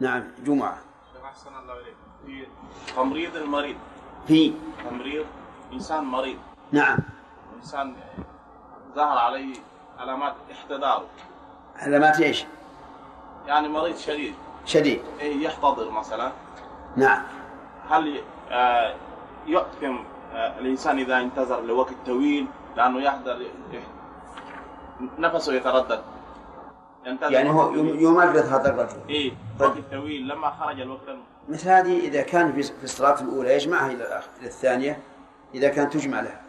نعم جمعة. أحسن الله إليك. في تمريض المريض. في. تمريض إنسان مريض. نعم. إنسان ظهر عليه علامات احتضار. علامات إيش؟ يعني مريض شديد. شديد. إيه يحتضر مثلا. نعم. هل آه، آه، الإنسان إذا انتظر لوقت طويل لأنه يحضر نفسه يتردد؟ يعني هو. يمرض هذا الرجل إيه. طيب. وقت طويل لما خرج الوقت مثل هذه إذا كان في الصلاة الأولى يجمعها إلى الآخر إلى الثانية إذا كانت تجمع لها.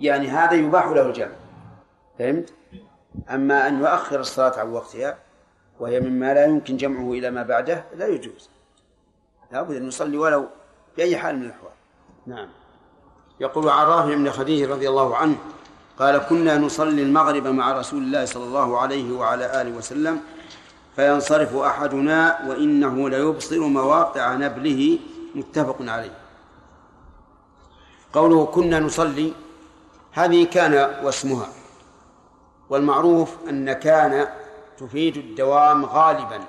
يعني هذا يباح له الجمع. فهمت؟ أما أن يؤخر الصلاة عن وقتها وهي مما لا يمكن جمعه إلى ما بعده لا يجوز. لابد أن نصلي ولو بأي حال من الأحوال. نعم. يقول عن رافع بن خديج رضي الله عنه قال كنا نصلي المغرب مع رسول الله صلى الله عليه وعلى آله وسلم فينصرف أحدنا وإنه ليبصر مواقع نبله متفق عليه. قوله كنا نصلي هذه كان واسمها. والمعروف أن كان تفيد الدوام غالبا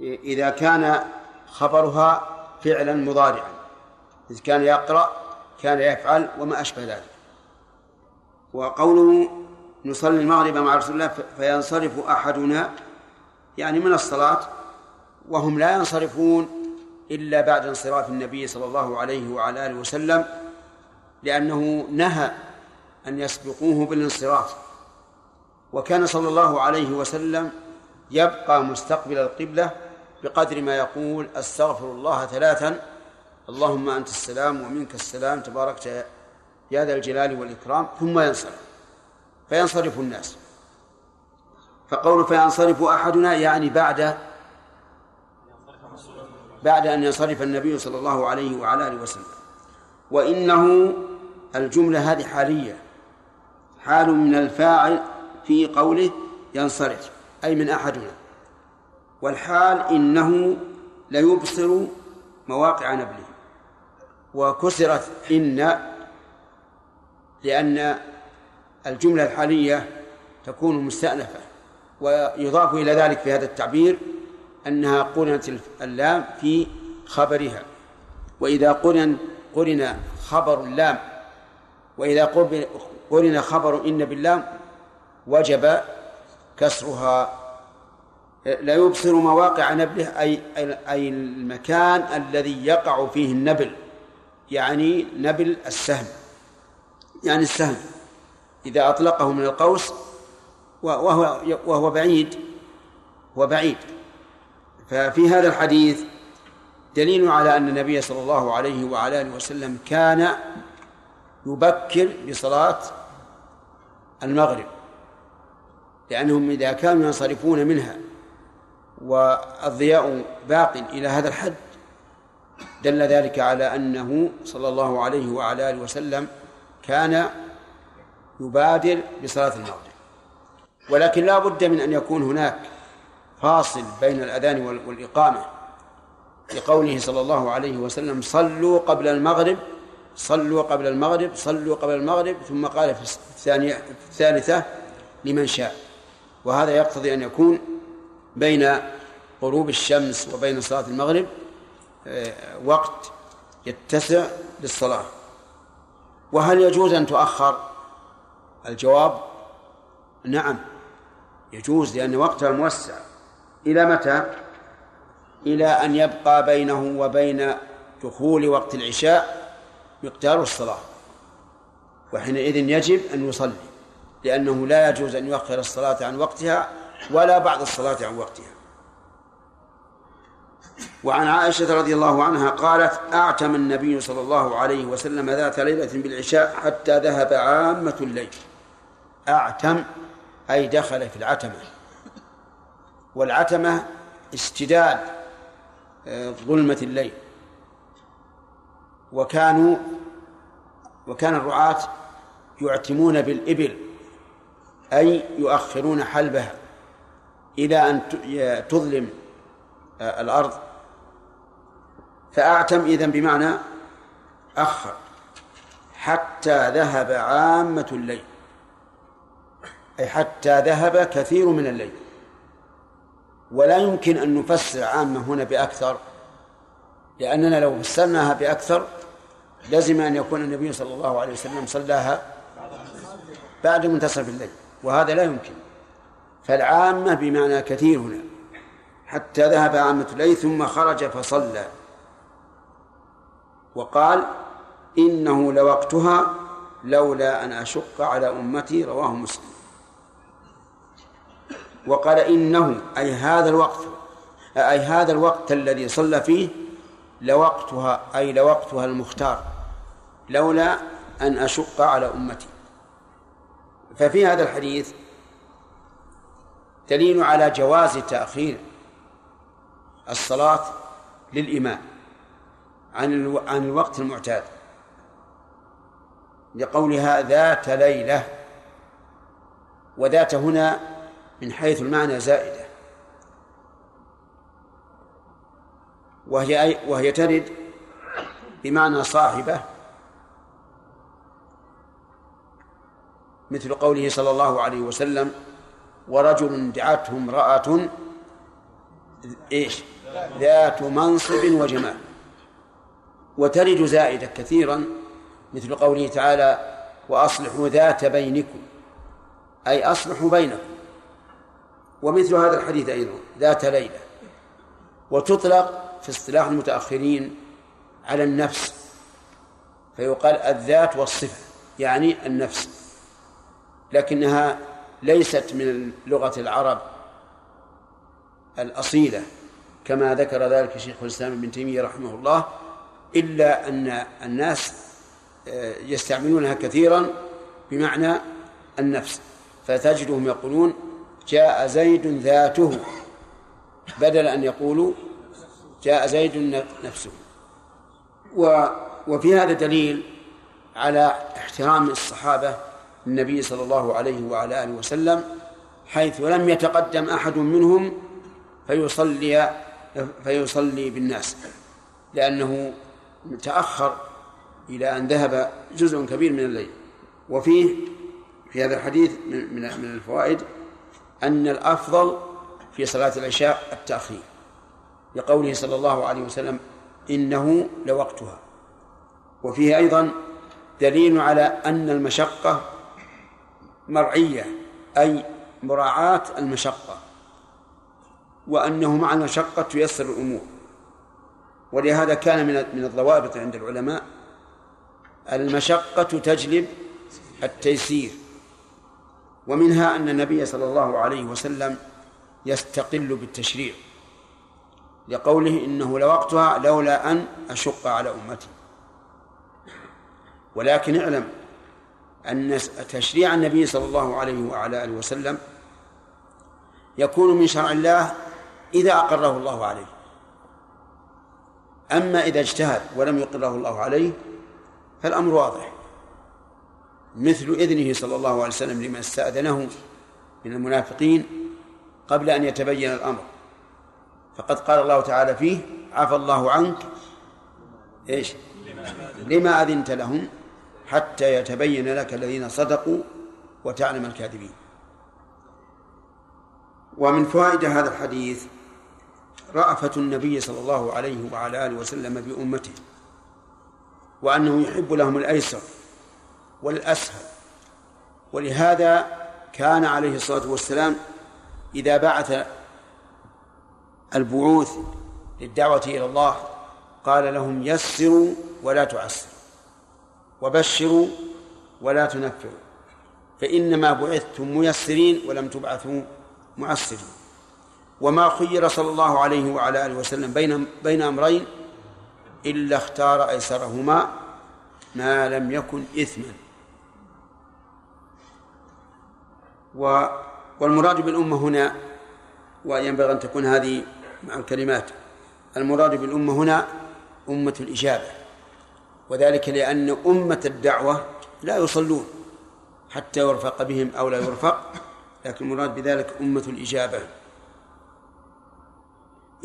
إذا كان خبرها فعلا مضارعا. إذ كان يقرأ كان يفعل وما أشبه ذلك. وقوله نصلي المغرب مع رسول الله فينصرف أحدنا يعني من الصلاة وهم لا ينصرفون إلا بعد انصراف النبي صلى الله عليه وعلى آله وسلم لأنه نهى أن يسبقوه بالانصراف. وكان صلى الله عليه وسلم يبقى مستقبل القبلة بقدر ما يقول أستغفر الله ثلاثا اللهم أنت السلام ومنك السلام تباركت يا ذا الجلال والإكرام ثم ينصرف. فينصرف الناس. فقول فينصرف أحدنا يعني بعد بعد أن ينصرف النبي صلى الله عليه وعلى آله وسلم. وإنه الجملة هذه حالية. حال من الفاعل في قوله ينصرف أي من أحدنا. والحال إنه ليبصر مواقع نبله. وكسرت إن لأن الجملة الحالية تكون مستأنفة. ويضاف إلى ذلك في هذا التعبير أنها قرنت اللام في خبرها. وإذا قرن قرن خبر اللام وإذا قرن خبر إن باللام وجب كسرها. لا يبصر مواقع نبله أي أي المكان الذي يقع فيه النبل يعني نبل السهم. يعني السهم. إذا أطلقه من القوس وهو وهو بعيد وبعيد ففي هذا الحديث دليل على أن النبي صلى الله عليه وعلى آله وسلم كان يبكر بصلاة المغرب لأنهم إذا كانوا ينصرفون منها والضياء باق إلى هذا الحد دل ذلك على أنه صلى الله عليه وعلى آله وسلم كان يبادر بصلاة المغرب. ولكن لا بد من أن يكون هناك فاصل بين الأذان والإقامة. لقوله صلى الله عليه وسلم صلوا قبل المغرب صلوا قبل المغرب صلوا قبل المغرب ثم قال في الثانية في الثالثة لمن شاء. وهذا يقتضي أن يكون بين غروب الشمس وبين صلاة المغرب وقت يتسع للصلاة. وهل يجوز أن تؤخر؟ الجواب نعم. يجوز لأن وقتها موسع. إلى متى؟ إلى أن يبقى بينه وبين دخول وقت العشاء مقدار الصلاة. وحينئذ يجب أن يصلي لأنه لا يجوز أن يؤخر الصلاة عن وقتها ولا بعد الصلاة عن وقتها. وعن عائشة رضي الله عنها قالت أعتم النبي صلى الله عليه وسلم ذات ليلة بالعشاء حتى ذهب عامة الليل. أعتم أي دخل في العتمة. والعتمة اشتداد ظلمة الليل. وكانوا وكان الرعاة يعتمون بالإبل أي يؤخرون حلبها إلى أن تظلم الأرض. فأعتم إذن بمعنى أخر حتى ذهب عامة الليل. أي حتى ذهب كثير من الليل. ولا يمكن أن نفسر عامة هنا بأكثر لأننا لو فسرناها بأكثر لزم أن يكون النبي صلى الله عليه وسلم صلاها بعد منتصف الليل وهذا لا يمكن. فالعامة بمعنى كثير هنا. حتى ذهب عامة الليل ثم خرج فصلى. وقال إنه لوقتها لولا أن أشق على أمتي رواه مسلم. وقال إنه أي هذا الوقت أي هذا الوقت الذي صلى فيه لوقتها أي لوقتها المختار لولا أن أشق على أمتي. ففي هذا الحديث دليل على جواز تأخير الصلاة للإمام عن عن الوقت المعتاد. لقولها ذات ليلة وذات هنا من حيث المعنى زائدة. وهي وهي ترد بمعنى صاحبة مثل قوله صلى الله عليه وسلم ورجل دعته امرأة إيش؟ ذات منصب وجمال. وترد زائدة كثيرا مثل قوله تعالى وأصلحوا ذات بينكم. أي أصلحوا بينكم. ومثل هذا الحديث أيضا ذات ليلة. وتطلق في اصطلاح المتأخرين على النفس. فيقال الذات والصفة يعني النفس. لكنها ليست من لغة العرب الأصيلة كما ذكر ذلك شيخ الإسلام ابن تيمية رحمه الله إلا أن الناس آه، يستعملونها كثيرا بمعنى النفس. فتجدهم يقولون جاء زيد ذاته. بدل أن يقولوا جاء زيد نفسه. وفي هذا دليل على احترام الصحابة النبي صلى الله عليه وعلى آله وسلم حيث لم يتقدم أحد منهم فيصلي فيصلي بالناس. لأنه تأخر إلى أن ذهب جزء كبير من الليل. وفيه في هذا الحديث من من الفوائد أن الأفضل في صلاة العشاء التأخير لقوله صلى الله عليه وسلم إنه لوقتها. وفيه أيضا دليل على أن المشقة مرعية أي مراعاة المشقة وأنه مع المشقة تيسر الأمور. ولهذا كان من من الضوابط عند العلماء المشقة تجلب التيسير. ومنها أن النبي صلى الله عليه وسلم يستقل بالتشريع لقوله إنه لوقتها لولا أن أشق على أمتي. ولكن اعلم أن تشريع النبي صلى الله عليه وعلى آله وسلم يكون من شرع الله إذا أقره الله عليه. أما إذا اجتهد ولم يقره الله عليه فالأمر واضح. مثل إذنه صلى الله عليه وسلم لمن استأذنه من المنافقين قبل أن يتبين الأمر. فقد قال الله تعالى فيه عفى الله عنك إيش؟ لما أذنت لهم حتى يتبين لك الذين صدقوا وتعلم الكاذبين. ومن فوائد هذا الحديث رأفة النبي صلى الله عليه وعلى آله وسلم بأمته وأنه يحب لهم الأيسر والأسهل ولهذا كان عليه الصلاة والسلام إذا بعث البعوث للدعوة إلى الله قال لهم يسروا ولا تعسروا وبشروا ولا تنفروا فإنما بعثتم ميسرين ولم تبعثوا معسرين. وما خير صلى الله عليه وعلى آله وسلم بين بين أمرين إلا اختار أيسرهما ما لم يكن إثما. و والمراد بالأمة هنا وينبغي أن تكون هذه مع الكلمات. المراد بالأمة هنا أمة الإجابة وذلك لأن أمة الدعوة لا يصلون حتى يرفق بهم أو لا يرفق لكن المراد بذلك أمة الإجابة.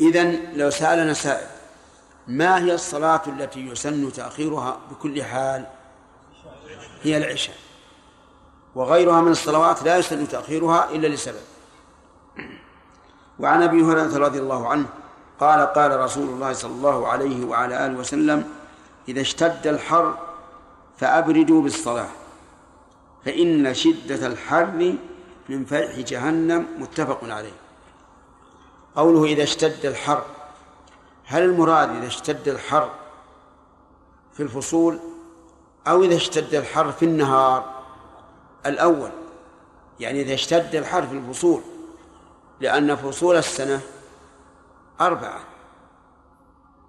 إذن لو سألنا سائل ما هي الصلاة التي يسن تأخيرها بكل حال؟ هي العشاء. وغيرها من الصلوات لا يسن تأخيرها إلا لسبب. وعن أبي هريرة رضي الله عنه قال قال رسول الله صلى الله عليه وعلى آله وسلم إذا اشتد الحر فأبردوا بالصلاة فإن شدة الحر من فيح جهنم متفق عليه. قوله إذا اشتد الحر هل المراد إذا اشتد الحر في الفصول أو إذا اشتد الحر في النهار؟ الأول يعني إذا اشتد الحر في الفصول لأن فصول السنة أربعة.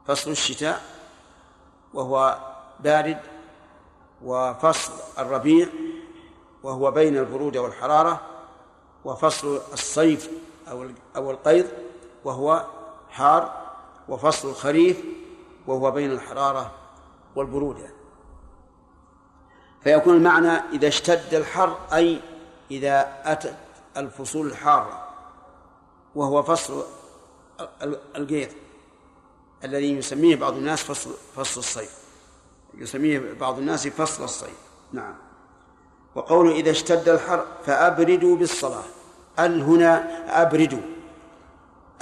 فصل الشتاء وهو بارد وفصل الربيع وهو بين البرودة والحرارة وفصل الصيف أو أو القيض وهو حار وفصل الخريف وهو بين الحرارة والبرودة فيكون المعنى إذا اشتد الحر أي إذا أتت الفصول الحارة وهو فصل القيض الذي يسميه بعض الناس فصل فصل الصيف. يسميه بعض الناس فصل الصيف. نعم. وقوله إذا اشتد الحر فأبردوا بالصلاة. ال هنا أبردوا؟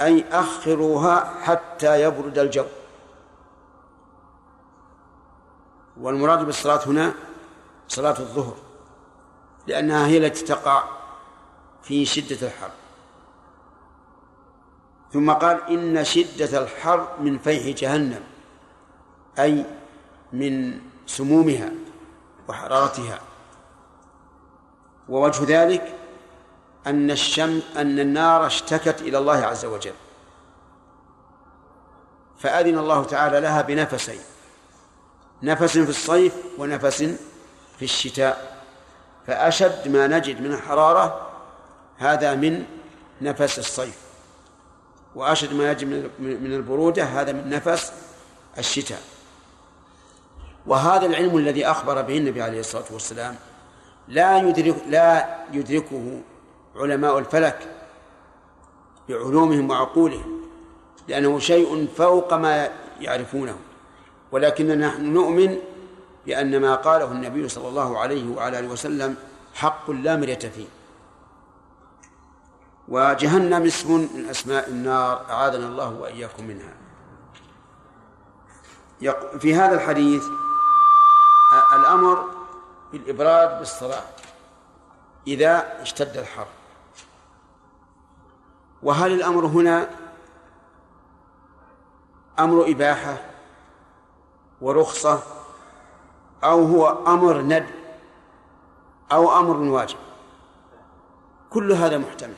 أي أخروها حتى يبرد الجو. والمراد بالصلاة هنا صلاة الظهر لأنها هي التي تقع في شدة الحر. ثم قال إن شدة الحر من فيح جهنم أي من سمومها وحرارتها. ووجه ذلك أن الشمس أن النار اشتكت إلى الله عز وجل. فأذن الله تعالى لها بنفسين نفس في الصيف ونفس في الشتاء فأشد ما نجد من الحرارة هذا من نفس الصيف وأشد ما يجب من البرودة هذا من نفس الشتاء. وهذا العلم الذي أخبر به النبي عليه الصلاة والسلام لا يدرك لا يدركه علماء الفلك بعلومهم وعقولهم لأنه شيء فوق ما يعرفونه ولكننا نحن نؤمن بأن ما قاله النبي صلى الله عليه وعلى آله وسلم حق لا مرية فيه. وجهنم اسم من أسماء النار أعاذنا الله وإياكم منها. في هذا الحديث الأمر بالإبراد بالصلاة إذا اشتد الحر. وهل الأمر هنا أمر إباحة ورخصة؟ أو هو أمر ند أو أمر واجب. كل هذا محتمل.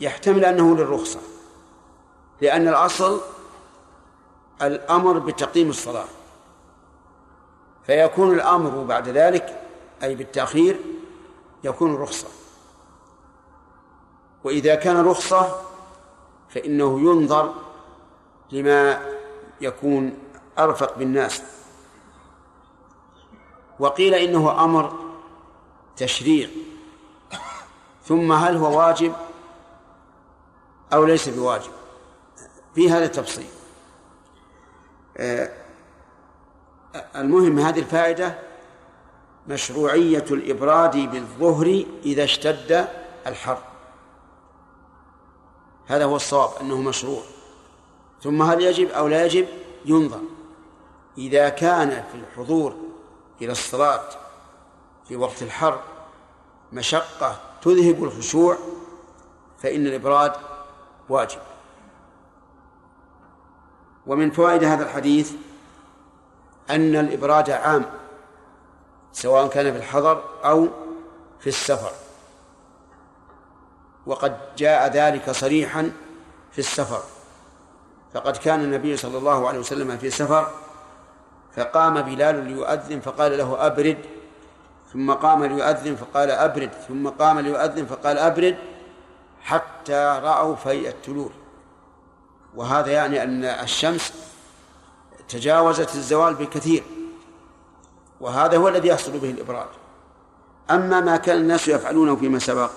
يحتمل أنه للرخصة لأن الأصل الأمر بتقديم الصلاة. فيكون الأمر بعد ذلك أي بالتأخير يكون رخصة. وإذا كان رخصة فإنه ينظر لما يكون أرفق بالناس. وقيل إنه أمر تشريع. ثم هل هو واجب أو ليس بواجب؟ في هذا التفصيل. آه، المهم هذه الفائدة مشروعية الإبراد بالظهر إذا اشتد الحر. هذا هو الصواب أنه مشروع. ثم هل يجب أو لا يجب؟ ينظر. إذا كان في الحضور إلى الصلاة في وقت الحر مشقة تذهب الخشوع فإن الإبراد واجب. ومن فوائد هذا الحديث أن الإبراد عام سواء كان في الحضر أو في السفر. وقد جاء ذلك صريحا في السفر. فقد كان النبي صلى الله عليه وسلم في سفر فقام بلال ليؤذن فقال له أبرد. ثم قام ليؤذن فقال أبرد. ثم قام ليؤذن فقال أبرد حتى رأوا فيء التلول وهذا يعني أن الشمس تجاوزت الزوال بكثير وهذا هو الذي يحصل به الإبراد. أما ما كان الناس يفعلونه فيما سبق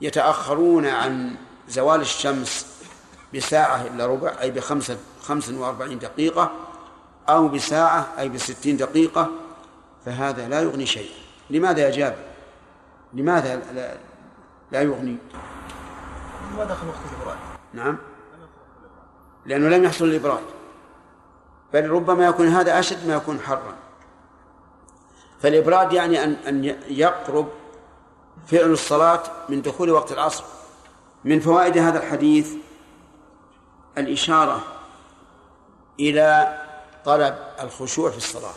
يتأخرون عن زوال الشمس بساعة إلا ربع أي بخمسة خمس وأربعين دقيقة أو بساعة أي بستين دقيقة فهذا لا يغني شيء. لماذا يا جابر؟ لماذا لا يغني؟ ما دخل وقت الإبراد نعم. لأنه لم يحصل الإبراد بل ربما يكون هذا أشد ما يكون حرا. فالإبراد يعني أن أن يقرب فعل الصلاة من دخول وقت العصر. من فوائد هذا الحديث الإشارة إلى طلب الخشوع في الصلاة.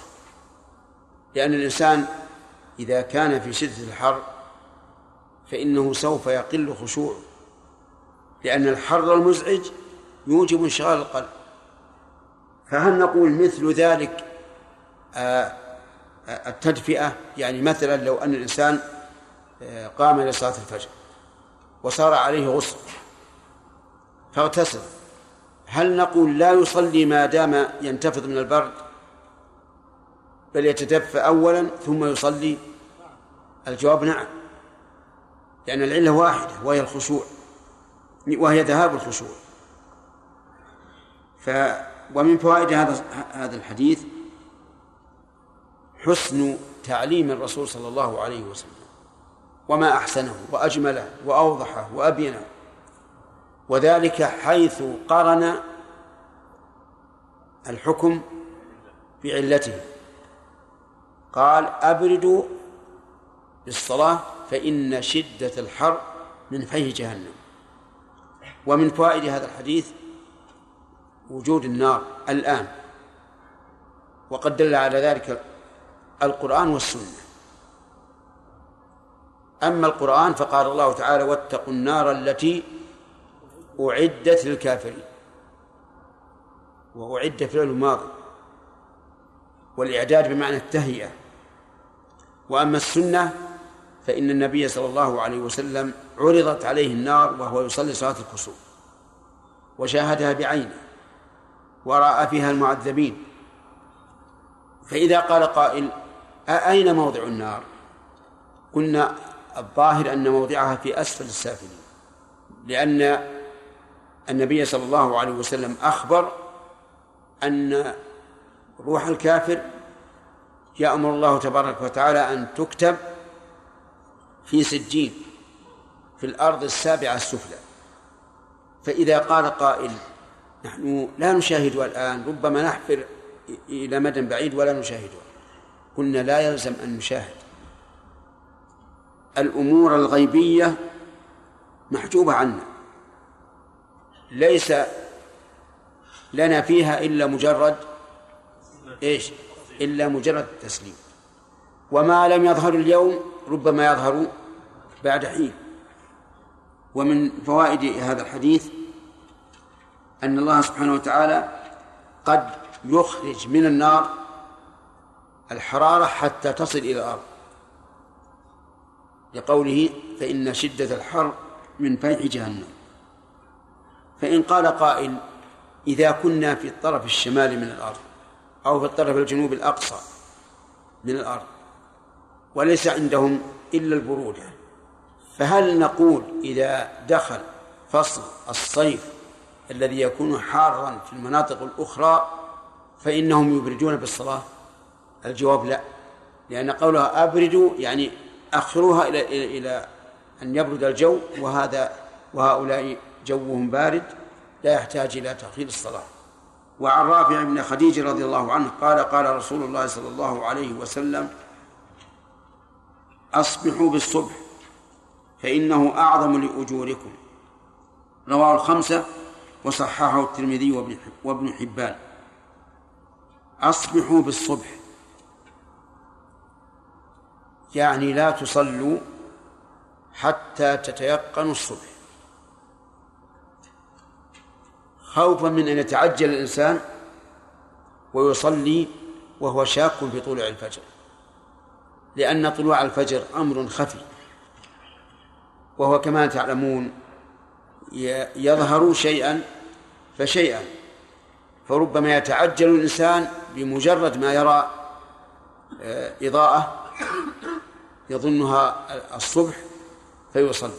لأن الإنسان إذا كان في شدة الحر فإنه سوف يقل خشوعه لأن الحر المزعج يوجب انشغال القلب. فهل نقول مثل ذلك آه، آه، التدفئة؟ يعني مثلا لو أن الإنسان آه، قام إلى صلاة الفجر وصار عليه غسل فاغتسل. هل نقول لا يصلي ما دام ينتفض من البرد؟ بل يتدفى أولا ثم يصلي؟ الجواب نعم لأن العلة واحدة وهي الخشوع وهي ذهاب الخشوع. ف ومن فوائد هذا هذا الحديث حسن تعليم الرسول صلى الله عليه وسلم وما أحسنه وأجمله وأوضحه وأبينه. وذلك حيث قرن الحكم بعلته. قال أبردوا بالصلاة فإن شدة الحر من فيه جهنم. ومن فوائد هذا الحديث وجود النار الآن. وقد دل على ذلك القرآن والسنة. أما القرآن فقال الله تعالى واتقوا النار التي أعدت للكافرين وأعد فعل ماضي والإعداد بمعنى التهيئة وأما السنة فإن النبي صلى الله عليه وسلم عرضت عليه النار وهو يصلي صلاة الكسوف وشاهدها بعينه ورأى فيها المعذبين فإذا قال قائل أين موضع النار؟ قلنا الظاهر أن موضعها في أسفل السافلين لأن النبي صلى الله عليه وسلم أخبر أن روح الكافر يأمر الله تبارك وتعالى أن تكتب في سجين في الأرض السابعة السفلى. فإذا قال قائل نحن لا نشاهدها الآن ربما نحفر إلى مدى بعيد ولا نشاهدها قلنا لا يلزم أن نشاهد. الأمور الغيبية محجوبة عنا. ليس لنا فيها إلا مجرد إيش؟ إلا مجرد التسليم وما لم يظهر اليوم ربما يظهر بعد حين. ومن فوائد هذا الحديث أن الله سبحانه وتعالى قد يخرج من النار الحرارة حتى تصل إلى الأرض. لقوله فإن شدة الحر من فيح جهنم. فإن قال قائل إذا كنا في الطرف الشمالي من الأرض أو في الطرف الجنوبي الأقصى من الأرض وليس عندهم إلا البرودة فهل نقول إذا دخل فصل الصيف الذي يكون حارا في المناطق الأخرى فإنهم يبردون بالصلاة الجواب لا لأن قولها أبردوا يعني أخروها إلى, إلى أن يبرد الجو وهذا وهؤلاء جوهم بارد لا يحتاج إلى تأخير الصلاة. وعن رافع بن خديج رضي الله عنه قال قال رسول الله صلى الله عليه وسلم أصبحوا بالصبح فإنه أعظم لأجوركم. رواه الخمسة وصححه الترمذي وابن حبان. أصبحوا بالصبح. يعني لا تصلوا حتى تتيقنوا الصبح. خوفا من أن يتعجل الإنسان ويصلي وهو شاك في طلوع الفجر. لأن طلوع الفجر أمر خفي. وهو كما تعلمون يظهر شيئا فشيئا. فربما يتعجل الإنسان بمجرد ما يرى آه، إضاءة يظنها الصبح فيصلي.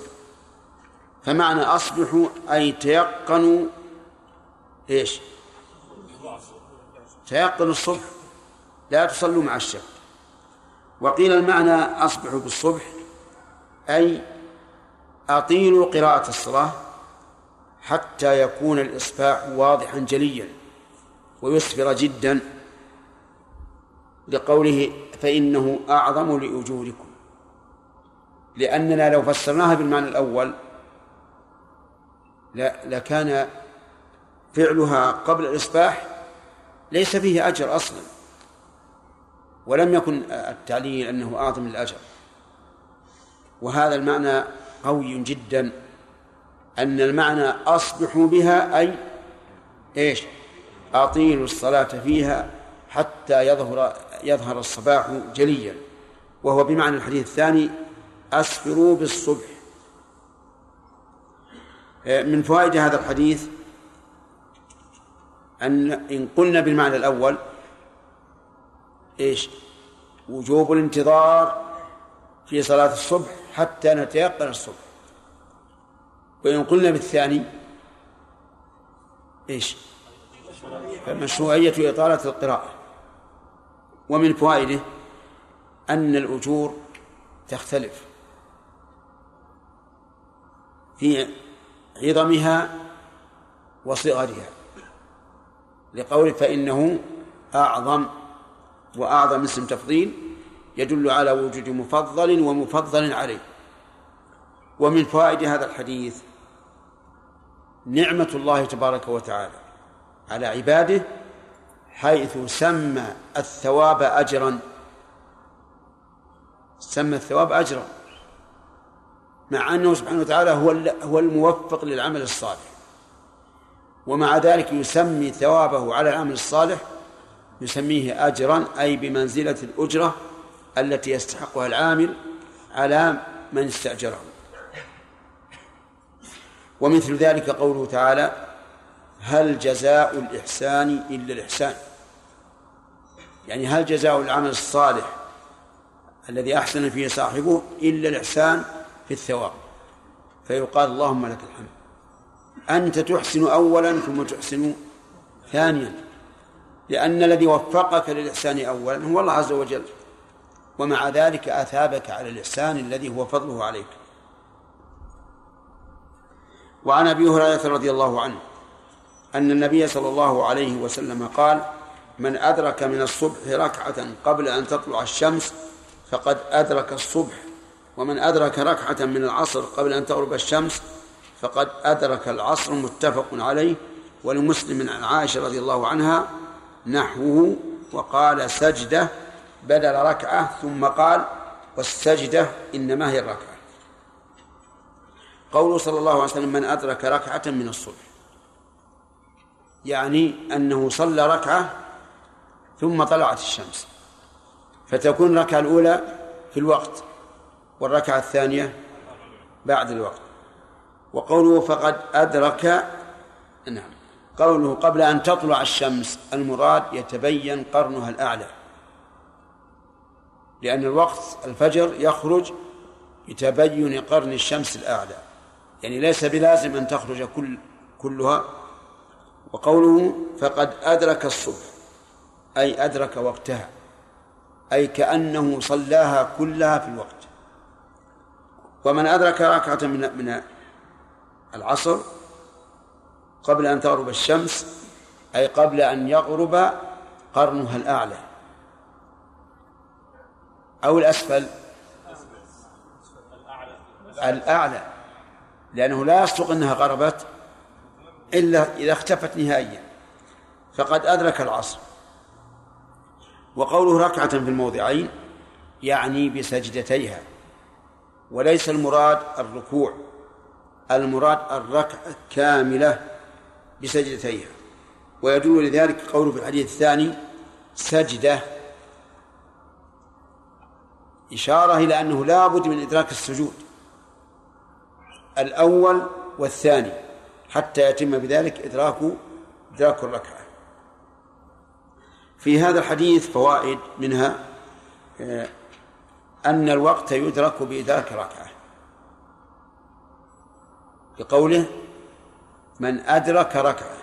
فمعنى أصبحوا أي تيقنوا إيش؟ تيقنوا الصبح. لا تصلوا مع الشك وقيل المعنى أصبحوا بالصبح أي أطيلوا قراءة الصلاة حتى يكون الإصباح واضحا جليا ويسفر جدا. لقوله فإنه أعظم لأجوركم. لأننا لو فسرناها بالمعنى الأول لكان فعلها قبل الإصباح ليس فيه أجر أصلا ولم يكن التعليل أنه أعظم الأجر وهذا المعنى قوي جدا أن المعنى أصبحوا بها أي إيش؟ أطيلوا الصلاة فيها حتى يظهر يظهر الصباح جليا. وهو بمعنى الحديث الثاني أسفروا بالصبح. من فوائد هذا الحديث أن إن قلنا بالمعنى الأول إيش؟ وجوب الانتظار في صلاة الصبح حتى نتيقن الصبح. وإن قلنا بالثاني إيش؟ فمشروعية إطالة القراءة. ومن فوائده أن الأجور تختلف. في عظمها وصغرها. لقول فإنه أعظم وأعظم اسم تفضيل يدل على وجود مفضل ومفضل عليه. ومن فوائد هذا الحديث نعمة الله تبارك وتعالى على عباده حيث سمى الثواب أجرا. سمى الثواب أجرا مع أنه سبحانه وتعالى هو هو الموفق للعمل الصالح. ومع ذلك يسمي ثوابه على العمل الصالح يسميه أجرا أي بمنزلة الأجرة التي يستحقها العامل على من استأجره. ومثل ذلك قوله تعالى هل جزاء الإحسان إلا الإحسان يعني هل جزاء العمل الصالح الذي أحسن فيه صاحبه إلا الإحسان في الثواب؟ فيقال اللهم لك الحمد. أنت تحسن أولا ثم تحسن ثانيا لأن الذي وفقك للإحسان أولا هو الله عز وجل ومع ذلك أثابك على الإحسان الذي هو فضله عليك. وعن أبي هريرة رضي الله عنه أن النبي صلى الله عليه وسلم قال من أدرك من الصبح ركعة قبل أن تطلع الشمس فقد أدرك الصبح ومن أدرك ركعة من العصر قبل أن تغرب الشمس فقد أدرك العصر متفق عليه ولمسلم عن عائشة رضي الله عنها نحوه وقال سجدة بدل ركعة ثم قال والسجدة إنما هي الركعة. قوله صلى الله عليه وسلم من أدرك ركعة من الصبح. يعني أنه صلى ركعة ثم طلعت الشمس. فتكون الركعة الأولى في الوقت والركعة الثانية بعد الوقت. وقوله فقد أدرك نعم. قوله قبل أن تطلع الشمس المراد يتبين قرنها الأعلى. لأن الوقت الفجر يخرج بتبين قرن الشمس الأعلى. يعني ليس بلازم أن تخرج كل كلها. وقوله فقد أدرك الصبح أي أدرك وقتها أي كأنه صلاها كلها في الوقت. ومن أدرك ركعة من من العصر قبل أن تغرب الشمس أي قبل أن يغرب قرنها الأعلى. أو الأسفل. الأعلى. لأنه لا يصدق أنها غربت إلا إذا اختفت نهائيا. فقد أدرك العصر. وقوله ركعة في الموضعين يعني بسجدتيها. وليس المراد الركوع. المراد الركعة كاملة بسجدتيها. ويدل لذلك قوله في الحديث الثاني سجدة. إشارة إلى أنه لا بد من إدراك السجود الأول والثاني حتى يتم بذلك إدراك إدراك الركعة. في هذا الحديث فوائد منها آه، أن الوقت يدرك بإدراك ركعة بقوله من أدرك ركعة.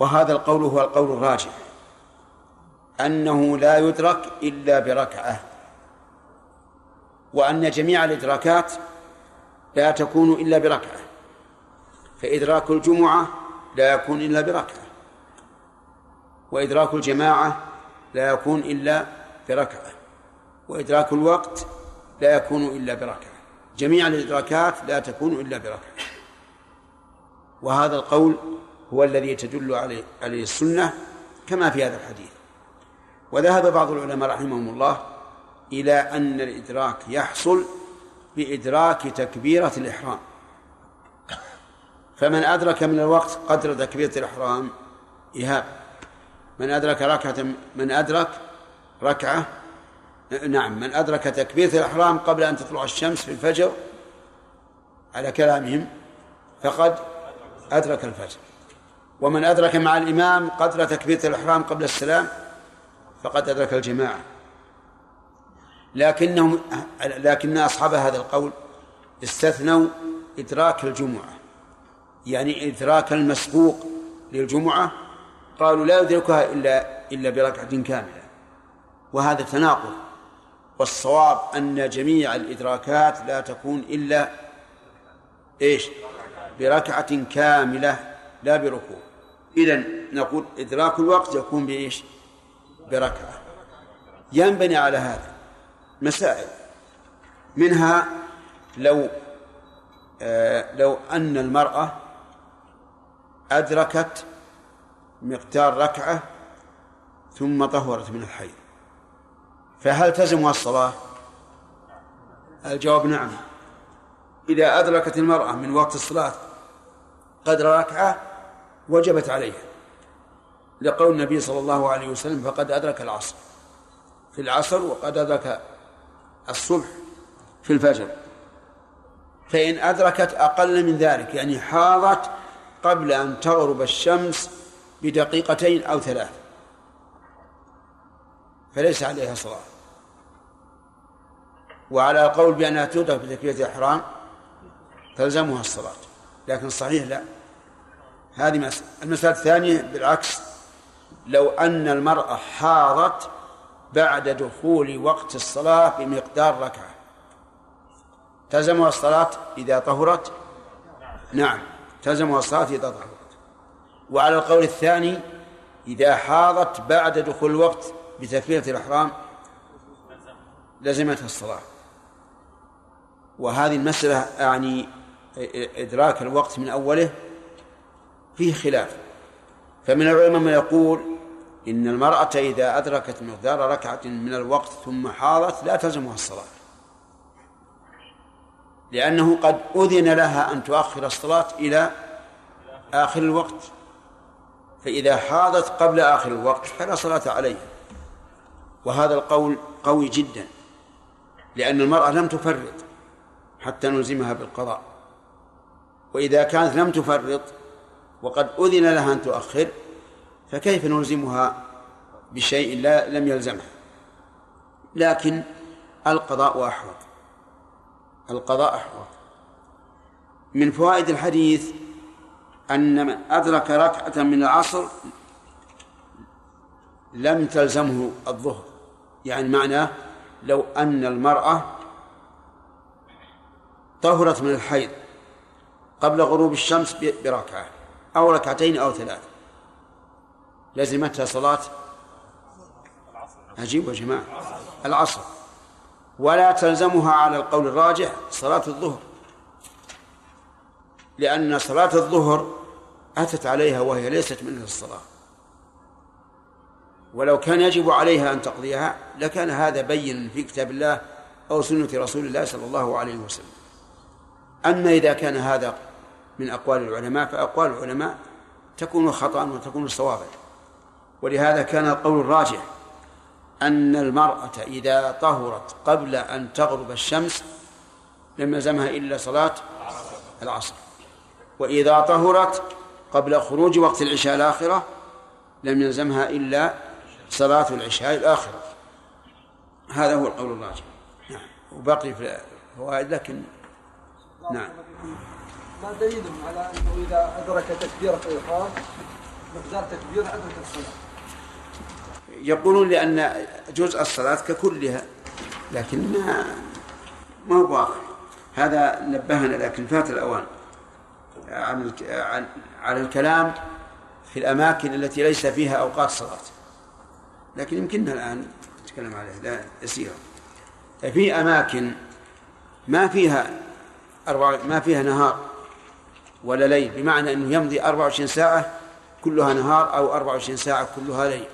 وهذا القول هو القول الراجح. أنه لا يدرك إلا بركعة. وأن جميع الإدراكات لا تكون إلا بركعة. فإدراك الجمعة لا يكون إلا بركعة. وإدراك الجماعة لا يكون إلا بركعة. وإدراك الوقت لا يكون إلا بركعة. جميع الإدراكات لا تكون إلا بركعة وهذا القول هو الذي تدل عليه عليه السنة كما في هذا الحديث. وذهب بعض العلماء رحمهم الله إلى أن الإدراك يحصل بإدراك تكبيرة الإحرام. فمن أدرك من الوقت قدر تكبيرة الإحرام إيهاب. من أدرك ركعة من أدرك ركعة نعم من أدرك تكبيرة الإحرام قبل أن تطلع الشمس في الفجر على كلامهم فقد أدرك الفجر. ومن أدرك مع الإمام قدر تكبيرة الإحرام قبل السلام فقد أدرك الجماعة. لكنهم لكن أصحاب هذا القول استثنوا إدراك الجمعة. يعني إدراك المسبوق للجمعة قالوا لا يدركها إلا إلا بركعة كاملة. وهذا تناقض. والصواب أن جميع الإدراكات لا تكون إلا إيش؟ بركعة كاملة لا بركوع. إذا نقول إدراك الوقت يكون بإيش؟ بركعة. ينبني على هذا مسائل. منها لو آه لو أن المرأة أدركت مقدار ركعة ثم طهرت من الحيض. فهل تزمها الصلاة؟ الجواب نعم. إذا أدركت المرأة من وقت الصلاة قدر ركعة وجبت عليها. لقول النبي صلى الله عليه وسلم فقد أدرك العصر. في العصر وقد أدرك الصبح في الفجر. فإن أدركت أقل من ذلك يعني حاضت قبل أن تغرب الشمس بدقيقتين أو ثلاث فليس عليها صلاة وعلى القول بأنها تدرك بتكبيرة الإحرام تلزمها الصلاة لكن صحيح لا. هذه مسألة المسألة الثانية بالعكس لو أن المرأة حاضت بعد دخول وقت الصلاة بمقدار ركعة تلزمها الصلاة إذا طهرت؟ نعم تلزمها الصلاة إذا طهرت. وعلى القول الثاني إذا حاضت بعد دخول الوقت بتكبيرة الإحرام لزمتها الصلاة. وهذه المسألة يعني إدراك الوقت من أوله فيه خلاف. فمن العلماء من يقول إن المرأة إذا أدركت مقدار ركعة من الوقت ثم حاضت لا تلزمها الصلاة. لأنه قد أذن لها أن تؤخر الصلاة إلى آخر الوقت. فإذا حاضت قبل آخر الوقت فلا صلاة عليها. وهذا القول قوي جدا لأن المرأة لم تفرط حتى نلزمها بالقضاء. وإذا كانت لم تفرط وقد أذن لها أن تؤخر فكيف نلزمها بشيء لا لم يلزمها؟ لكن القضاء أحوط. القضاء أحوط. من فوائد الحديث أن من أدرك ركعة من العصر لم تلزمه الظهر. يعني معناه لو أن المرأة طهرت من الحيض قبل غروب الشمس بركعة أو ركعتين أو ثلاث لزمتها صلاة عجيب يا جماعة. العصر. ولا تلزمها على القول الراجح صلاة الظهر. لأن صلاة الظهر أتت عليها وهي ليست من الصلاة. ولو كان يجب عليها أن تقضيها لكان هذا بين في كتاب الله أو سنة رسول الله صلى الله عليه وسلم. أما إذا كان هذا من أقوال العلماء فأقوال العلماء تكون خطأ وتكون صوابا ولهذا كان القول الراجح أن المرأة إذا طهرت قبل أن تغرب الشمس لم يلزمها إلا صلاة العصر. وإذا طهرت قبل خروج وقت العشاء الآخرة لم يلزمها إلا صلاة العشاء الآخرة هذا هو القول الراجح. نعم. وبقي في الفوائد لكن نعم. ما دليلهم على أنه إذا أدرك تكبيره الاحرام مقدار تكبيره ادرك الصلاة؟ يقولون لأن جزء الصلاة ككلها لكن ما ما هو واقع هذا نبهنا لكن فات الأوان. عن عن على الكلام في الأماكن التي ليس فيها أوقات صلاة. لكن يمكننا الآن نتكلم عليه لا يسيرا في أماكن ما فيها أربع ما فيها نهار ولا ليل بمعنى أنه يمضي 24 ساعة كلها نهار أو 24 ساعة كلها ليل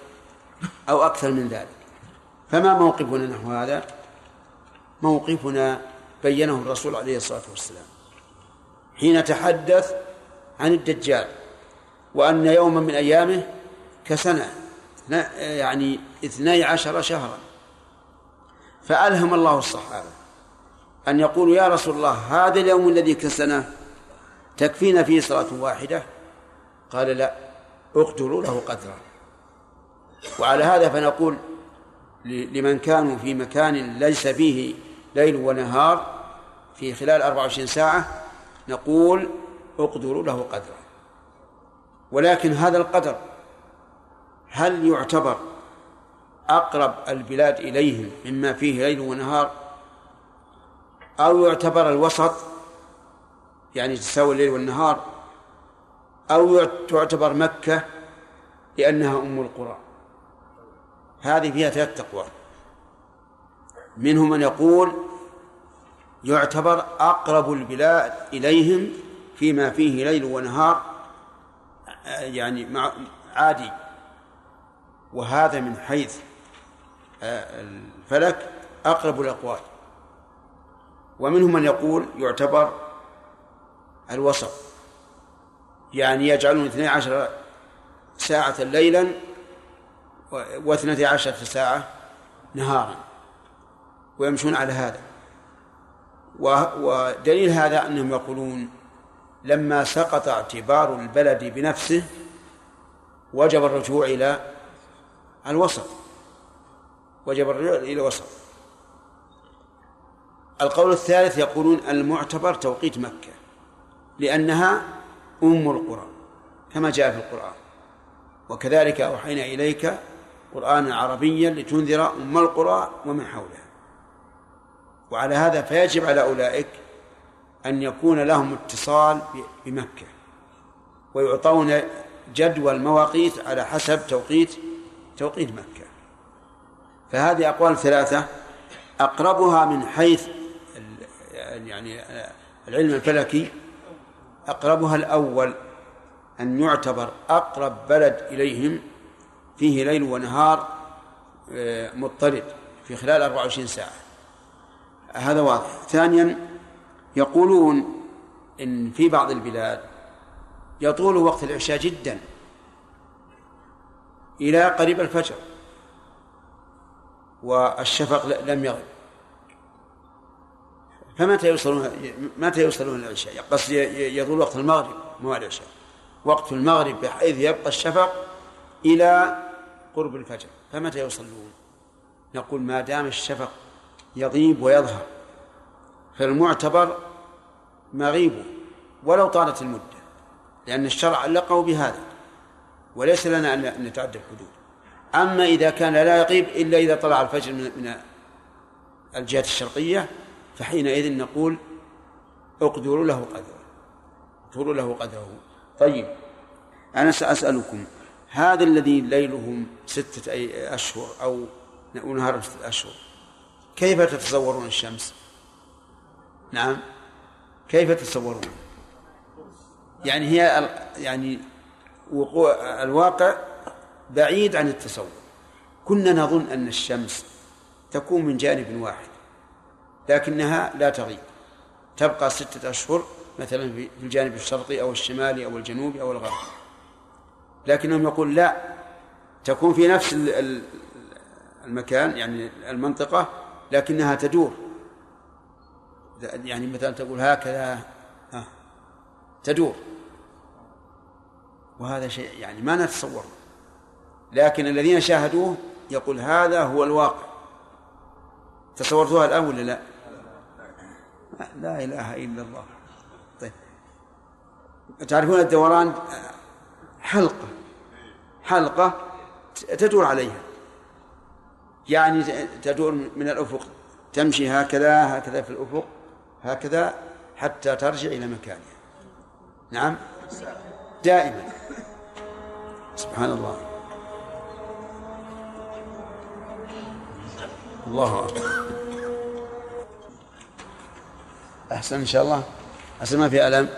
أو أكثر من ذلك. فما موقفنا نحو هذا؟ موقفنا بينه الرسول عليه الصلاة والسلام. حين تحدث عن الدجال وأن يوما من أيامه كسنة. يعني اثني عشر شهرا. فألهم الله الصحابة أن يقولوا يا رسول الله هذا اليوم الذي كسنه تكفينا فيه صلاة واحدة؟ قال لا اقتلوا له قدرا وعلى هذا فنقول لمن كانوا في مكان ليس فيه ليل ونهار في خلال 24 ساعة نقول اقدروا له قدرا ولكن هذا القدر هل يعتبر أقرب البلاد إليهم مما فيه ليل ونهار؟ أو يعتبر الوسط يعني تساوي الليل والنهار أو تعتبر مكة لأنها أم القرى. هذه فيها ثلاث تقوى منهم من يقول يعتبر أقرب البلاد إليهم فيما فيه ليل ونهار يعني عادي. وهذا من حيث آه، الفلك أقرب الأقوال. ومنهم من يقول يعتبر الوسط. يعني يجعلون اثني عشر ساعة ليلا واثنتي عشرة ساعة نهارا ويمشون على هذا. ودليل هذا أنهم يقولون لما سقط اعتبار البلد بنفسه وجب الرجوع إلى الوسط. وجب الرجوع إلى الوسط. القول الثالث يقولون المعتبر توقيت مكة لأنها أم القرى كما جاء في القرآن. وكذلك أوحينا إليك قرآنا عربيا لتنذر أم القرى ومن حولها. وعلى هذا فيجب على أولئك أن يكون لهم اتصال بمكة ويعطون جدول المواقيت على حسب توقيت توقيت مكة. فهذه أقوال ثلاثة أقربها من حيث يعني العلم الفلكي. أقربها الأول أن يعتبر أقرب بلد إليهم فيه ليل ونهار آه، مضطرد في خلال 24 ساعة. هذا واضح. ثانيا يقولون إن في بعض البلاد يطول وقت العشاء جدا. إلى قريب الفجر والشفق لم يغب فمتى يوصلون متى يوصلون العشاء؟ قصد يطول وقت المغرب مو العشاء وقت المغرب بحيث يبقى الشفق إلى قرب الفجر فمتى يصلون؟ نقول ما دام الشفق يغيب ويظهر فالمعتبر مغيبه ولو طالت المدة لأن الشرع علقه بهذا وليس لنا أن نتعدى الحدود أما إذا كان لا يغيب إلا إذا طلع الفجر من الجهة الشرقية فحينئذ نقول اقدروا له قدره اقدروا له قدره طيب أنا سأسألكم هذا الذي ليلهم ستة أشهر أو نهار ستة أشهر كيف تتصورون الشمس؟ نعم كيف تتصورون؟ يعني هي يعني وقوع الواقع بعيد عن التصور. كنا نظن أن الشمس تكون من جانب واحد لكنها لا تغيب. تبقى ستة أشهر مثلا في الجانب الشرقي أو الشمالي أو الجنوبي أو الغربي. لكنهم يقول لا تكون في نفس المكان يعني المنطقة لكنها تدور. يعني مثلا تقول هكذا تدور. وهذا شيء يعني ما نتصور لكن الذين شاهدوه يقول هذا هو الواقع. تصورتوها الآن ولا لا؟ لا إله إلا الله. طيب. تعرفون الدوران حلقة حلقة تدور عليها. يعني تدور من الأفق تمشي هكذا هكذا في الأفق هكذا حتى ترجع إلى مكانها. نعم؟ دائما. سبحان الله. الله أكبر. أحسن إن شاء الله. أحسن ما في ألم.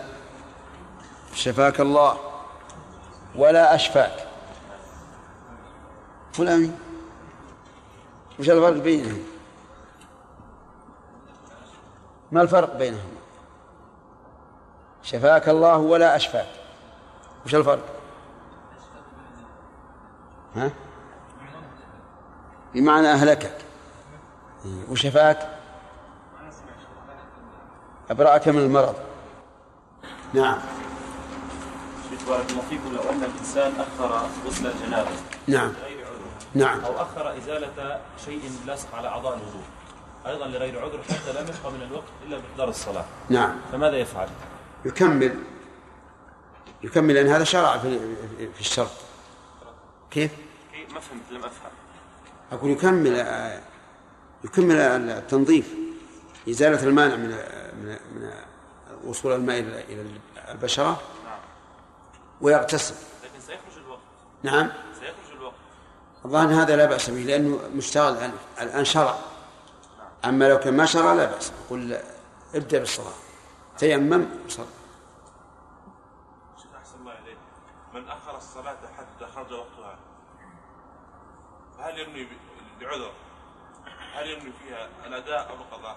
شفاك الله. ولا أشفاك. فلان. وش الفرق بينهم؟ ما الفرق بينهم؟ شفاك الله ولا أشفاك. وش الفرق؟ ها؟ بمعنى أهلكك. وشفاك أبرأك من المرض. نعم. بارك الله فيكم. لو أن الإنسان أخر غسل الجنابة نعم. لغير عذر نعم. أو أخر إزالة شيء لاصق على أعضاء الوضوء أيضا لغير عذر حتى لم يبقى من الوقت إلا مقدار الصلاة. نعم. فماذا يفعل؟ يكمل. يكمل لأن هذا شرع في في الشرط. كيف؟ إيه، ما فهمت لم أفهم. أقول يكمل يكمل التنظيف إزالة المانع من من من وصول الماء إلى البشرة. ويغتسل. لكن سيخرج الوقت. نعم. سيخرج الوقت. الظاهر هذا لا بأس به لأنه مشتغل الآن الآن شرع. أما لو كان ما شرع لا بأس. قل ابدأ بالصلاة. تيمم وصل شيخ أحسن الله إليك من أخر الصلاة حتى خرج وقتها هل ينوي ب- لعذر هل ينوي فيها الأداء أو القضاء؟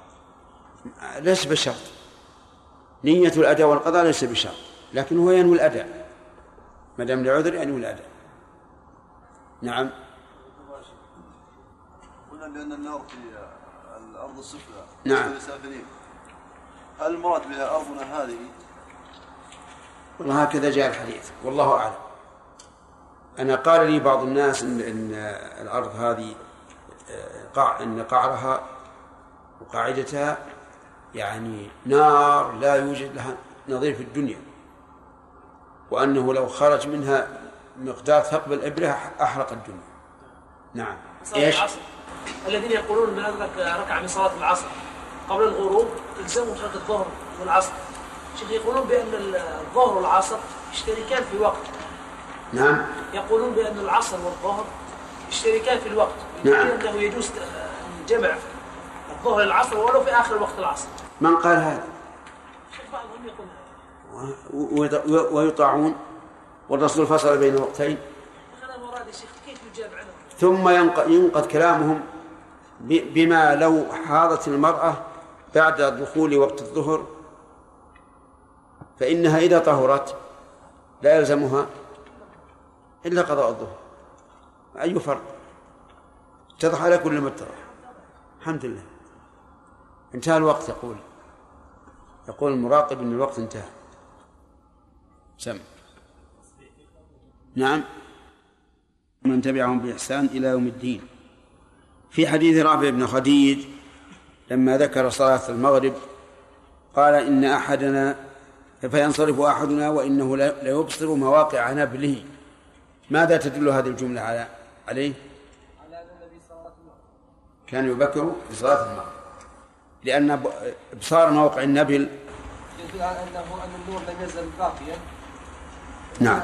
ليس بشرط. نية الأداء والقضاء ليس بشرط. لكن هو ينوي الأداء. ما دام لعذر ينوي الأداء. نعم. قلنا بأن النار في الأرض السفلى نعم. هل المراد بها أرضنا هذه؟ والله هكذا جاء الحديث. والله أعلم. أنا قال لي بعض الناس إن, إن الأرض هذه آه، قاع إن قعرها وقاعدتها يعني نار لا يوجد لها نظير في الدنيا. وأنه لو خرج منها مقدار ثقب الإبرة أحرق الدنيا. نعم. إيش؟ العصر. الذين يقولون من أدرك ركعة من صلاة العصر قبل الغروب تلزمه صلاة الظهر والعصر. شيخ يقولون بأن الظهر والعصر يشتركان في وقت. نعم. يقولون بأن العصر والظهر يشتركان في الوقت. نعم. يعني أنه يجوز جمع الظهر العصر ولو في آخر وقت العصر. من قال هذا؟ بعضهم يقول و- ويطاعون؟ والرسول فصل بين الوقتين ثم ينق- ينقض كلامهم بما لو حاضت المرأة بعد دخول وقت الظهر فإنها إذا طهرت لا يلزمها إلا قضاء الظهر. أي فرق؟ اتضح على كل ما اتضح. الحمد لله. انتهى الوقت يقول. يقول المراقب أن الوقت انتهى. سم. نعم. من تبعهم بإحسان إلى يوم الدين. في حديث رافع بن خديج لما ذكر صلاة المغرب قال إن أحدنا فينصرف أحدنا وإنه ليبصر مواقع نبله. ماذا تدل هذه الجملة على عليه؟ على أن النبي صلى الله عليه وسلم كان يبكر في صلاة المغرب. لأن إبصار موقع النبل يدل على أنه أن النور لم يزل باقيا نعم.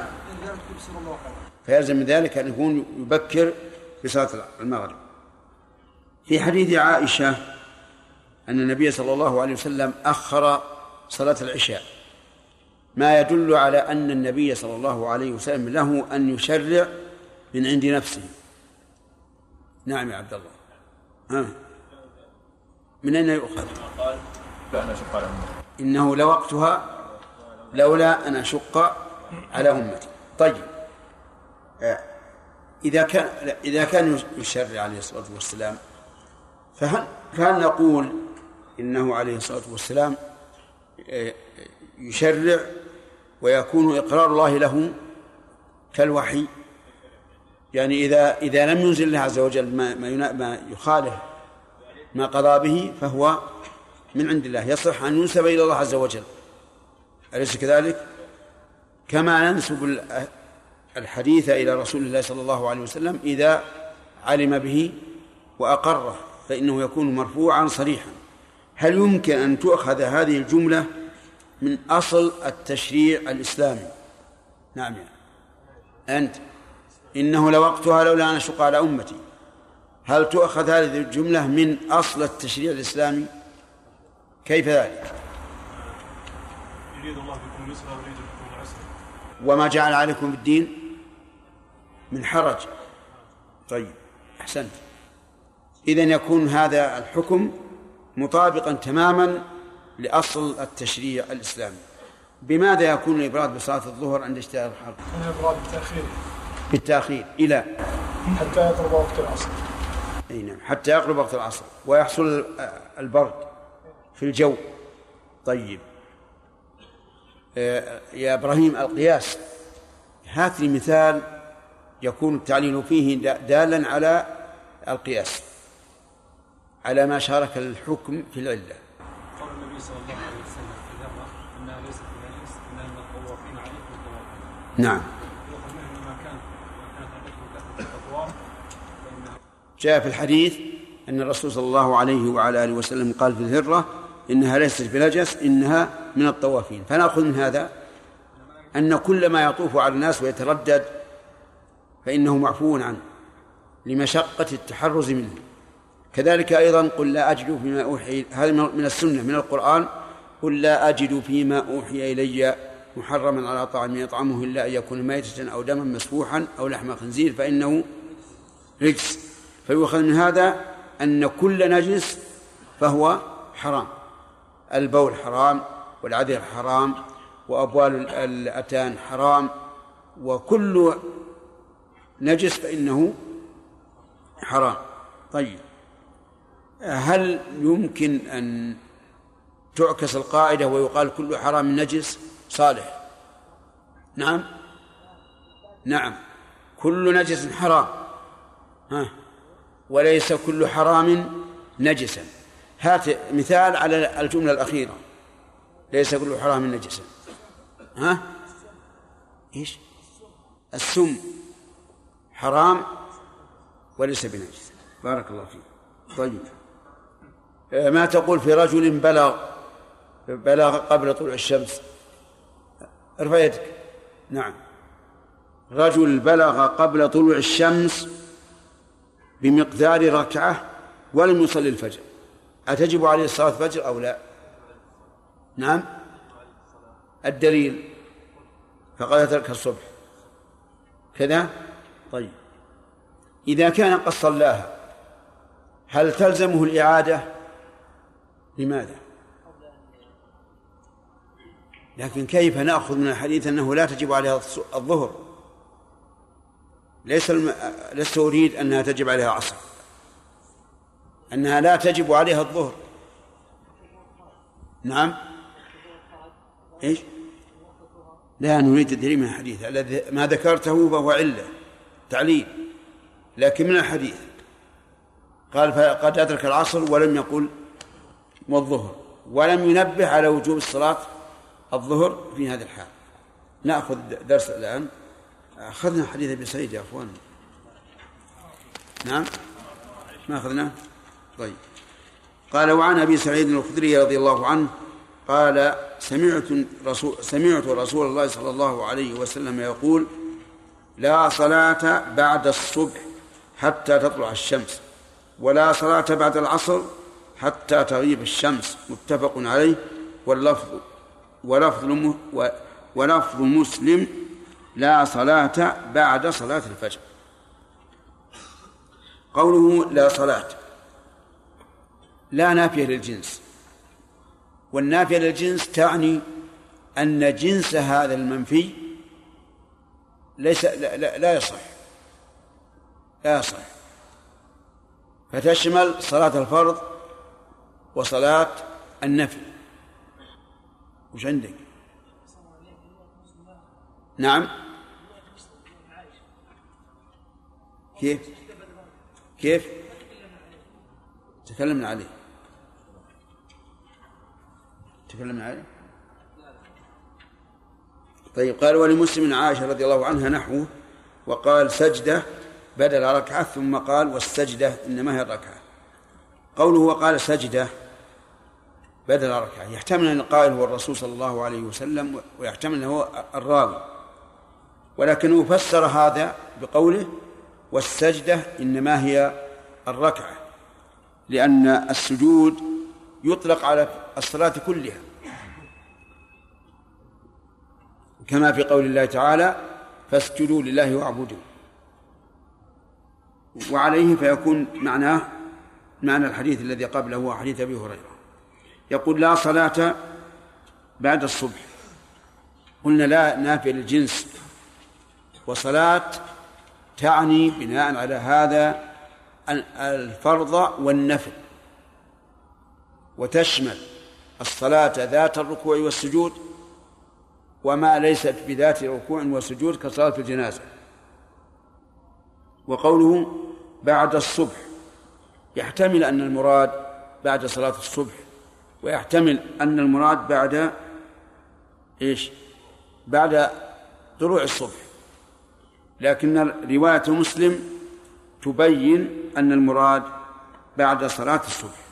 فيلزم من ذلك أن يكون يبكر في صلاة المغرب. في حديث عائشة أن النبي صلى الله عليه وسلم أخر صلاة العشاء. ما يدل على أن النبي صلى الله عليه وسلم له أن يشرع من عند نفسه. نعم يا عبد الله. ها. من أين يؤخذ؟ إنه لوقتها لولا أن أشق على أمتي. طيب. آه، إذا كان إذا كان يشرع عليه الصلاة والسلام فهل فهل نقول إنه عليه الصلاة والسلام آه، يشرع ويكون إقرار الله له كالوحي. يعني إذا إذا لم ينزل الله عز وجل ما ما, ما يخالف ما قضى به فهو من عند الله. يصح أن ينسب إلى الله عز وجل. أليس كذلك؟ كما ننسب ال- الحديث إلى رسول الله صلى الله عليه وسلم إذا علم به وأقره فإنه يكون مرفوعا صريحا. هل يمكن أن تؤخذ هذه الجملة من أصل التشريع الإسلامي. نعم يعني. أنت. إنه لوقتها لولا أن أشق على أمتي. هل تؤخذ هذه الجملة من أصل التشريع الإسلامي؟ كيف ذلك؟ يريد الله بكم اليسر ويريد بكم العسر. وما جعل عليكم في الدين من حرج. طيب أحسنت. إذا يكون هذا الحكم مطابقا تماما لأصل التشريع الإسلامي. بماذا يكون الإبراد بصلاة الظهر عند اشتهار الحر الإبراد بالتأخير. بالتأخير. إلى؟ حتى يقرب وقت العصر. أي نعم. حتى يقرب وقت العصر. ويحصل البرد في الجو. طيب. آه، يا إبراهيم القياس هات لي مثال يكون التعليل فيه دالا على القياس على ما شارك الحكم في النبي صلى الله عليه وسلم في ذره انها ليست انها من عليكم الطوافين نعم. جاء في الحديث أن الرسول صلى الله عليه وعلى آله وسلم قال في الهرة إنها ليست بنجس إنها من الطوافين. فنأخذ من هذا أن كل ما يطوف على الناس ويتردد فإنه معفو عنه لمشقة التحرز منه. كذلك أيضا قل لا أجد فيما أوحي هذا من السنة من القرآن. قل لا أجد فيما أوحي إلي محرما على طعام يطعمه إلا أن يكون ميتة أو دما مسفوحا أو لحم خنزير فإنه رجس. فيؤخذ من هذا أن كل نجس فهو حرام. البول حرام والعذر حرام وأبوال الأتان حرام وكل نجس فإنه حرام. طيب. هل يمكن أن تعكس القاعدة ويقال كل حرام نجس صالح؟ نعم. نعم. كل نجس حرام. ها. وليس كل حرام نجسا. هات مثال على الجملة الأخيرة. ليس كل حرام نجسا. ها. إيش؟ السم حرام وليس بنجس. بارك الله فيك. طيب. ما تقول في رجل بلغ بلغ قبل طلوع الشمس. ارفع يدك. نعم. رجل بلغ قبل طلوع الشمس بمقدار ركعة ولم يصلي الفجر. أتجب عليه صلاة الفجر أو لا؟ نعم. الدليل. فقد ترك الصبح. كذا؟ طيب. إذا كان قد صلاها هل تلزمه الإعادة؟ لماذا؟ لكن كيف نأخذ من الحديث أنه لا تجب عليها الظهر؟ ليس الم... لست أريد أنها تجب عليها العصر. أنها لا تجب عليها الظهر. نعم. إيش؟ لا نريد الدليل من الحديث. ما ذكرته فهو علة تعليل. لكن من الحديث. قال فقد أدرك العصر ولم يقل والظهر. ولم ينبه على وجوب الصلاة الظهر في هذا الحال. نأخذ درس الآن. أخذنا حديث أبي سعيد يا أخوان. نعم. ما أخذناه طيب. قال وعن أبي سعيد الخدري رضي الله عنه قال سمعت رسول سمعت رسول الله صلى الله عليه وسلم يقول لا صلاة بعد الصبح حتى تطلع الشمس ولا صلاة بعد العصر حتى تغيب الشمس متفق عليه. واللفظ ولفظ ولفظ مسلم لا صلاة بعد صلاة الفجر. قوله لا صلاة لا نافية للجنس. والنافية للجنس تعني أن جنس هذا المنفي ليس لا, لا, لا يصح. لا يصح. فتشمل صلاة الفرض وصلاة النفل وش عندك؟ نعم كيف؟ كيف؟ تكلمنا عليه تكلمنا عليه طيب قال ولمسلم عائشة رضي الله عنها نحوه وقال سجدة بدل ركعة ثم قال والسجدة إنما هي الركعة قوله وقال سجدة بدل ركعة يحتمل أن القائل هو الرسول صلى الله عليه وسلم ويحتمل أنه الراوي. ولكنه فسر هذا بقوله والسجدة إنما هي الركعة لأن السجود يطلق على الصلاة كلها. كما في قول الله تعالى فاسجدوا لله واعبدوا. وعليه فيكون معناه معنى الحديث الذي قبله هو حديث أبي هريرة. يقول لا صلاة بعد الصبح. قلنا لا نافع للجنس. وصلاة تعني بناء على هذا الفرض والنفل. وتشمل الصلاة ذات الركوع والسجود وما ليست بذات ركوع وسجود كصلاة الجنازة. وقوله بعد الصبح يحتمل أن المراد بعد صلاة الصبح ويحتمل أن المراد بعد إيش؟ بعد طلوع الصبح. لكن رواية مسلم تبين أن المراد بعد صلاة الصبح.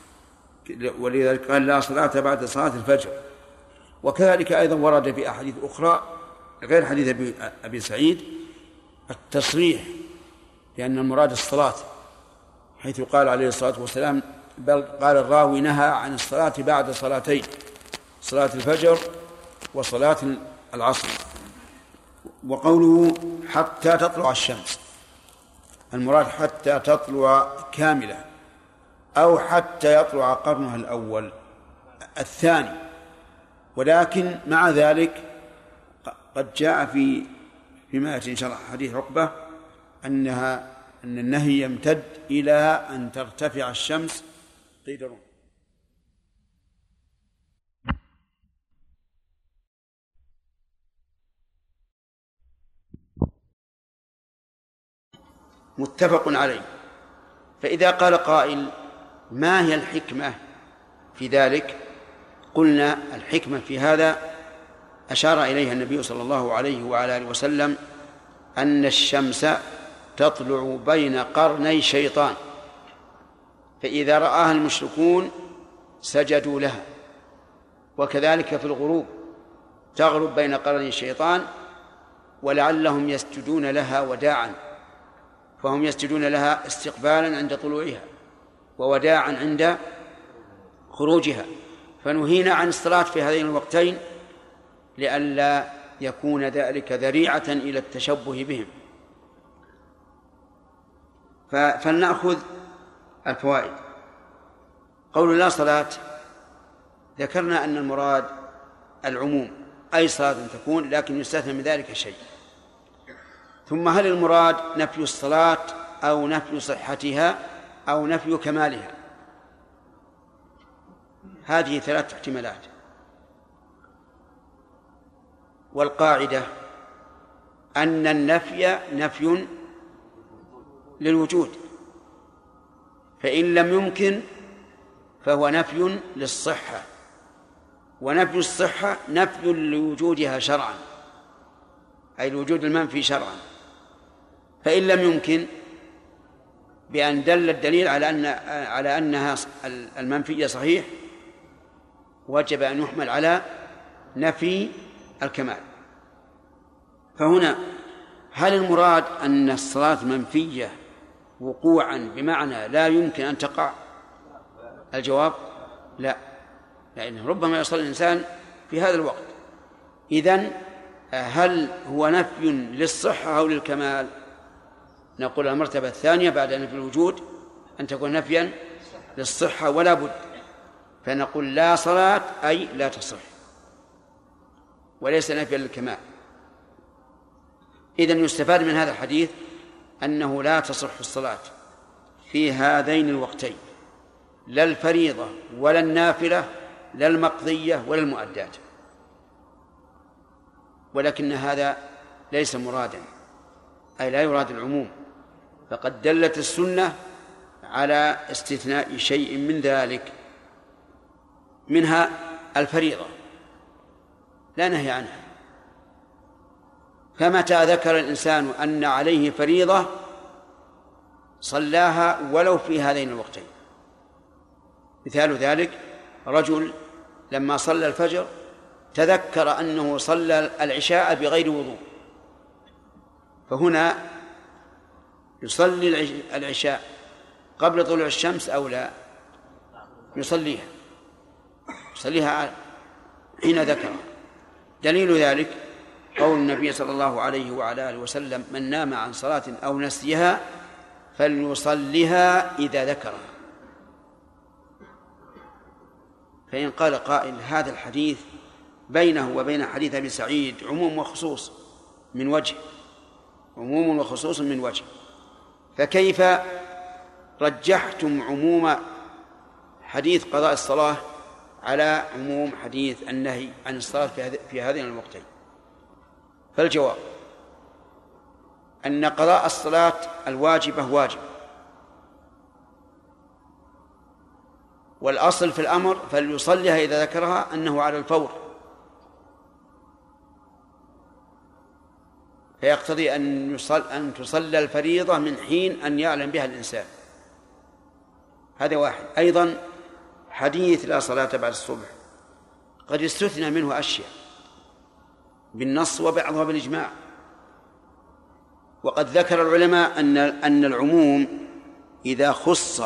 ولذلك قال لا صلاة بعد صلاة الفجر. وكذلك أيضا ورد في أحاديث أخرى غير حديث أبي, سعيد التصريح لأن المراد الصلاة حيث قال عليه الصلاة والسلام بل قال الراوي نهى عن الصلاة بعد صلاتين صلاة الفجر وصلاة العصر. وقوله حتى تطلع الشمس المراد حتى تطلع كاملة أو حتى يطلع قرنها الأول الثاني. ولكن مع ذلك قد جاء في فيما يأتي إن شاء الله حديث عقبة أنها أن النهي يمتد إلى أن ترتفع الشمس قيل متفق عليه. فإذا قال قائل ما هي الحكمة في ذلك؟ قلنا الحكمة في هذا. أشار إليها النبي صلى الله عليه وعلى آله وسلم أن الشمس تطلع بين قرني شيطان. فإذا رآها المشركون سجدوا لها. وكذلك في الغروب تغرب بين قرني الشيطان ولعلهم يسجدون لها وداعا. فهم يسجدون لها استقبالا عند طلوعها ووداعا عند خروجها. فنهينا عن الصلاة في هذين الوقتين لئلا يكون ذلك ذريعة إلى التشبه بهم. فلنأخذ الفوائد. قول لا صلاة ذكرنا أن المراد العموم أي صلاة تكون لكن يستثنى من ذلك شيء. ثم هل المراد نفي الصلاة أو نفي صحتها أو نفي كمالها؟ هذه ثلاث احتمالات. والقاعدة أن النفي نفي للوجود. فإن لم يمكن فهو نفي للصحة ونفي الصحة نفي لوجودها شرعا أي الوجود المنفي شرعا. فإن لم يمكن بأن دل الدليل على أن على أنها المنفية صحيح وجب أن يحمل على نفي الكمال. فهنا هل المراد أن الصلاة منفية وقوعا بمعنى لا يمكن أن تقع. الجواب لا لأنه ربما يصل الإنسان في هذا الوقت. إذن هل هو نفي للصحة أو للكمال؟ نقول المرتبة الثانية بعد نفي الوجود أن تكون نفيا للصحة ولا بد. فنقول لا صلاة أي لا تصح. وليس نفيا للكمال. إذن يستفاد من هذا الحديث أنه لا تصح الصلاة في هذين الوقتين لا الفريضة ولا النافلة لا المقضية ولا المؤدات. ولكن هذا ليس مرادا أي لا يراد العموم. فقد دلت السنة على استثناء شيء من ذلك منها الفريضة لا نهي عنها. فمتى ذكر الإنسان أن عليه فريضة صلاها ولو في هذين الوقتين. مثال ذلك رجل لما صلى الفجر تذكر أنه صلى العشاء بغير وضوء. فهنا يصلي العشاء قبل طلوع الشمس أو لا؟ يصليها. يصليها حين ذكر دليل ذلك قول النبي صلى الله عليه وعلى آله وسلم من نام عن صلاة أو نسيها فليصلها إذا ذكرها. فإن قال قائل هذا الحديث بينه وبين حديث أبي سعيد عموم وخصوص من وجه عموم وخصوص من وجه. فكيف رجحتم عموم حديث قضاء الصلاة على عموم حديث النهي عن الصلاة في هذين الوقتين؟ فالجواب أن قضاء الصلاة الواجبة واجب. والأصل في الأمر فليصليها إذا ذكرها أنه على الفور. فيقتضي أن يصل أن تصلى الفريضة من حين أن يعلم بها الإنسان. هذا واحد. أيضا حديث لا صلاة بعد الصبح. قد استثنى منه أشياء. بالنص وبعضها بالإجماع. وقد ذكر العلماء أن أن العموم إذا خص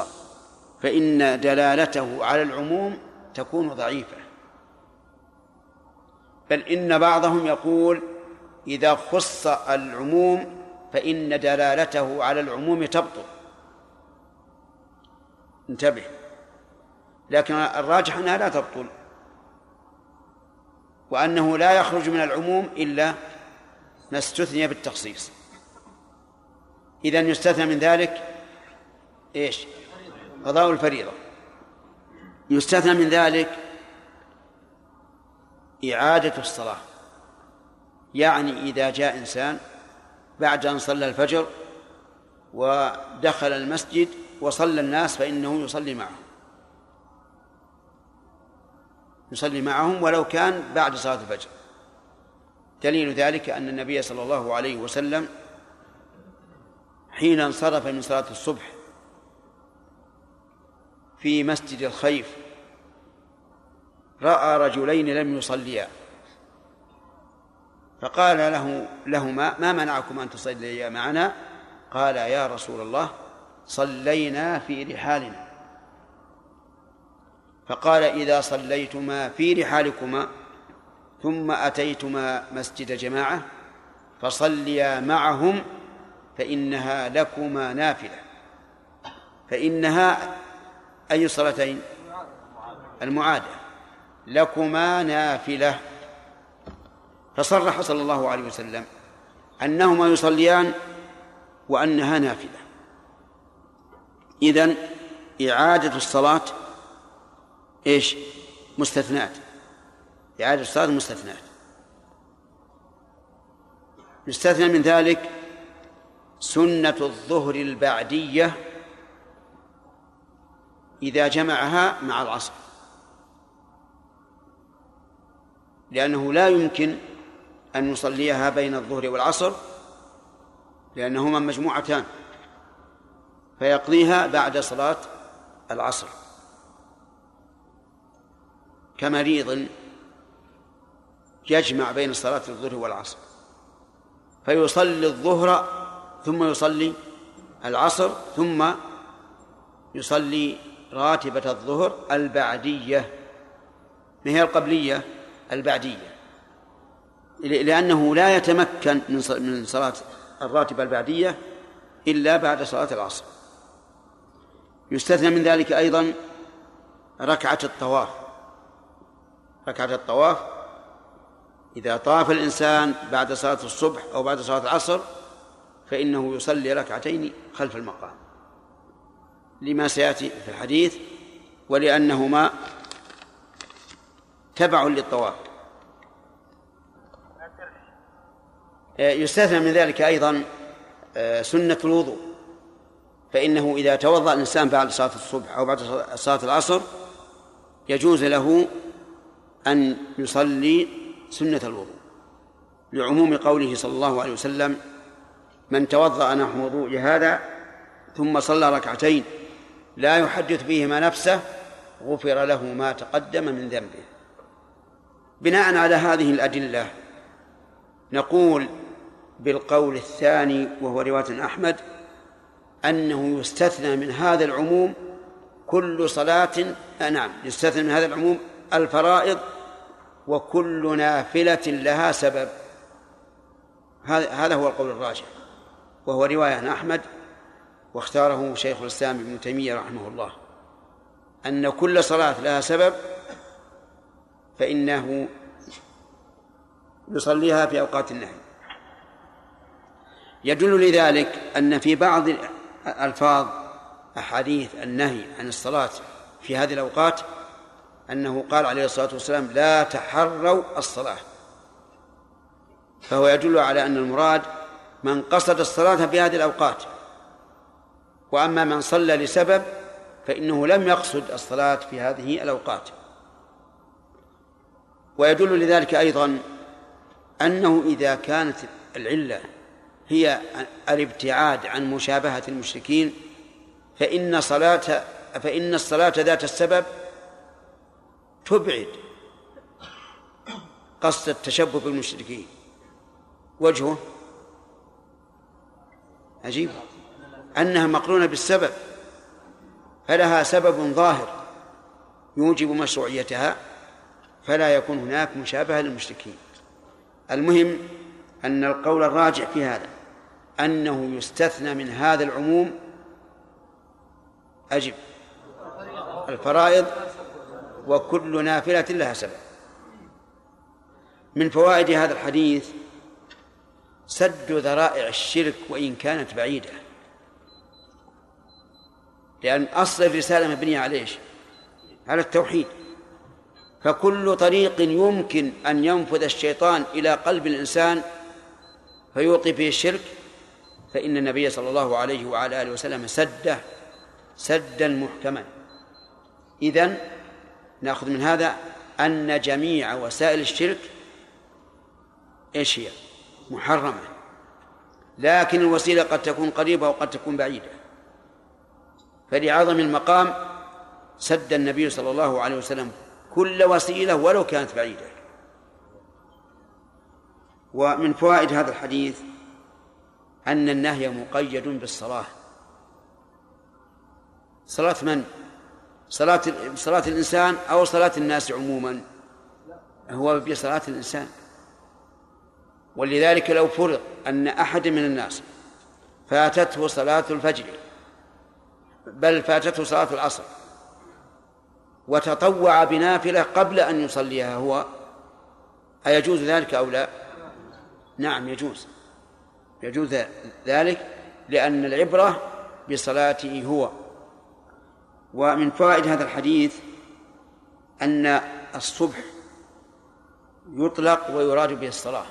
فإن دلالته على العموم تكون ضعيفة. بل إن بعضهم يقول إذا خص العموم فإن دلالته على العموم تبطل. انتبه. لكن الراجح أنها لا تبطل. وأنه لا يخرج من العموم إلا ما استثني بالتخصيص. إذا يستثنى من ذلك إيش؟ قضاء الفريضة. يستثنى من ذلك إعادة الصلاة. يعني إذا جاء إنسان بعد أن صلى الفجر ودخل المسجد وصلى الناس فإنه يصلي معهم يصلي معهم ولو كان بعد صلاة الفجر. دليل ذلك أن النبي صلى الله عليه وسلم حين انصرف من صلاة الصبح في مسجد الخيف رأى رجلين لم يصليا. فقال له لهما ما منعكم أن تصليا معنا؟ قال يا رسول الله صلينا في رحالنا. فقال إذا صليتما في رحالكما ثم أتيتما مسجد جماعة فصليا معهم فإنها لكما نافلة. فإنها أي صلاتين المعادة. لكما نافلة. فصرح صلى الله عليه وسلم أنهما يصليان وأنها نافلة. إذن إعادة الصلاة إيش؟ مستثنات. إعادة الصلاة مستثنات. يستثنى من ذلك سنة الظهر البعدية إذا جمعها مع العصر. لأنه لا يمكن أن نصليها بين الظهر والعصر لأنهما مجموعتان فيقضيها بعد صلاة العصر. كمريض يجمع بين صلاة الظهر والعصر. فيصلي الظهر ثم يصلي العصر ثم يصلي راتبة الظهر البعدية. ما هي القبلية؟ البعدية. لأنه لا يتمكن من صلاة الراتبة البعدية إلا بعد صلاة العصر. يستثنى من ذلك أيضا ركعة الطواف. ركعة الطواف. إذا طاف الإنسان بعد صلاة الصبح أو بعد صلاة العصر فإنه يصلي ركعتين خلف المقام. لما سيأتي في الحديث ولأنهما تبع للطواف. يستثنى من ذلك أيضا آه، سنة الوضوء. فإنه إذا توضأ الإنسان بعد صلاة الصبح أو بعد صلاة العصر يجوز له أن يصلي سنة الوضوء لعموم قوله صلى الله عليه وسلم من توضأ نحو وضوء هذا ثم صلى ركعتين لا يحدث فيهما نفسه غفر له ما تقدم من ذنبه. بناء على هذه الأدلة نقول بالقول الثاني وهو رواية أحمد أنه يستثنى من هذا العموم كل صلاة آه نعم يستثنى من هذا العموم الفرائض وكل نافلة لها سبب. هذا هو القول الراجح وهو رواية عن أحمد واختاره شيخ الإسلام ابن تيمية رحمه الله. أن كل صلاة لها سبب فإنه يصليها في أوقات النهي. يدل لذلك أن في بعض ألفاظ أحاديث النهي عن الصلاة في هذه الأوقات أنه قال عليه الصلاة والسلام لا تحروا الصلاة. فهو يدل على أن المراد من قصد الصلاة في هذه الأوقات. وأما من صلى لسبب فإنه لم يقصد الصلاة في هذه الأوقات. ويدل لذلك أيضا أنه إذا كانت العلة هي الابتعاد عن مشابهة المشركين فإن صلاة فإن الصلاة ذات السبب تبعد قصد التشبه بالمشركين. وجهه عجيب. أنها مقرونة بالسبب فلها سبب ظاهر يوجب مشروعيتها فلا يكون هناك مشابهة للمشركين. المهم أن القول الراجع في هذا أنه يستثنى من هذا العموم أجب الفرائض وكل نافلة لها سبب. من فوائد هذا الحديث سد ذرائع الشرك وإن كانت بعيدة. لأن أصل الرسالة مبنية على إيش؟ على التوحيد. فكل طريق يمكن أن ينفذ الشيطان إلى قلب الإنسان فيوقي فيه الشرك فإن النبي صلى الله عليه وعلى آله وسلم سده سدا محكما إذن نأخذ من هذا أن جميع وسائل الشرك إيش هي؟ محرمة لكن الوسيلة قد تكون قريبة وقد تكون بعيدة فلعظم المقام سد النبي صلى الله عليه وسلم كل وسيلة ولو كانت بعيدة ومن فوائد هذا الحديث أن النهي مقيد بالصلاة صلاة من؟ صلاة صلاة الإنسان أو صلاة الناس عموما؟ هو بصلاة الإنسان. ولذلك لو فرض أن أحد من الناس فاتته صلاة الفجر بل فاتته صلاة العصر وتطوع بنافلة قبل أن يصليها هو أيجوز ذلك أو لا؟ نعم يجوز. يجوز ذلك لأن العبرة بصلاته هو. ومن فوائد هذا الحديث أن الصبح يطلق ويراد به الصلاة.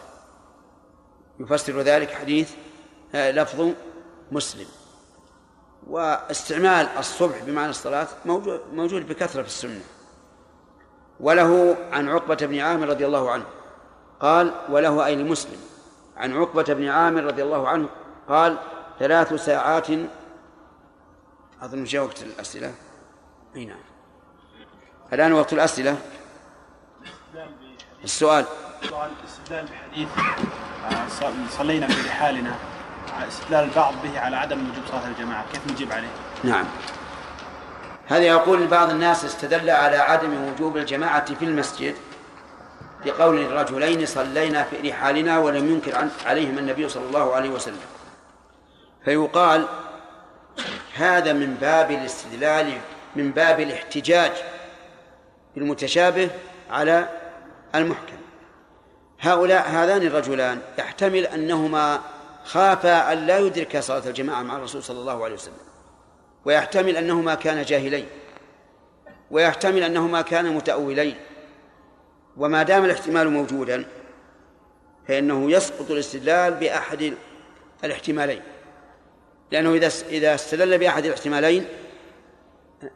يفسر ذلك حديث آه، لفظ مسلم. واستعمال الصبح بمعنى الصلاة موجود, موجود بكثرة في السنة. وله عن عقبة بن عامر رضي الله عنه قال وله أي المسلم عن عقبة بن عامر رضي الله عنه قال ثلاث ساعات. أظن جاء وقت الأسئلة. نعم. الآن وقت الأسئلة. السؤال. سؤال استدلال بحديث آه، صلينا في رحالنا استدلال البعض به على عدم وجوب صلاة الجماعة كيف نجيب عليه؟ نعم. هذا يقول بعض الناس استدل على عدم وجوب الجماعة في المسجد بقول الرجلين صلينا في رحالنا ولم ينكر عليهم النبي صلى الله عليه وسلم. فيقال هذا من باب الاستدلال من باب الاحتجاج بالمتشابه على المحكم. هؤلاء هذان الرجلان يحتمل أنهما خافا أن لا يدرك صلاة الجماعة مع الرسول صلى الله عليه وسلم ويحتمل أنهما كانا جاهلين ويحتمل أنهما كانا متأولين. وما دام الاحتمال موجودا فإنه يسقط الاستدلال بأحد الاحتمالين لأنه إذا إذا استدل بأحد الاحتمالين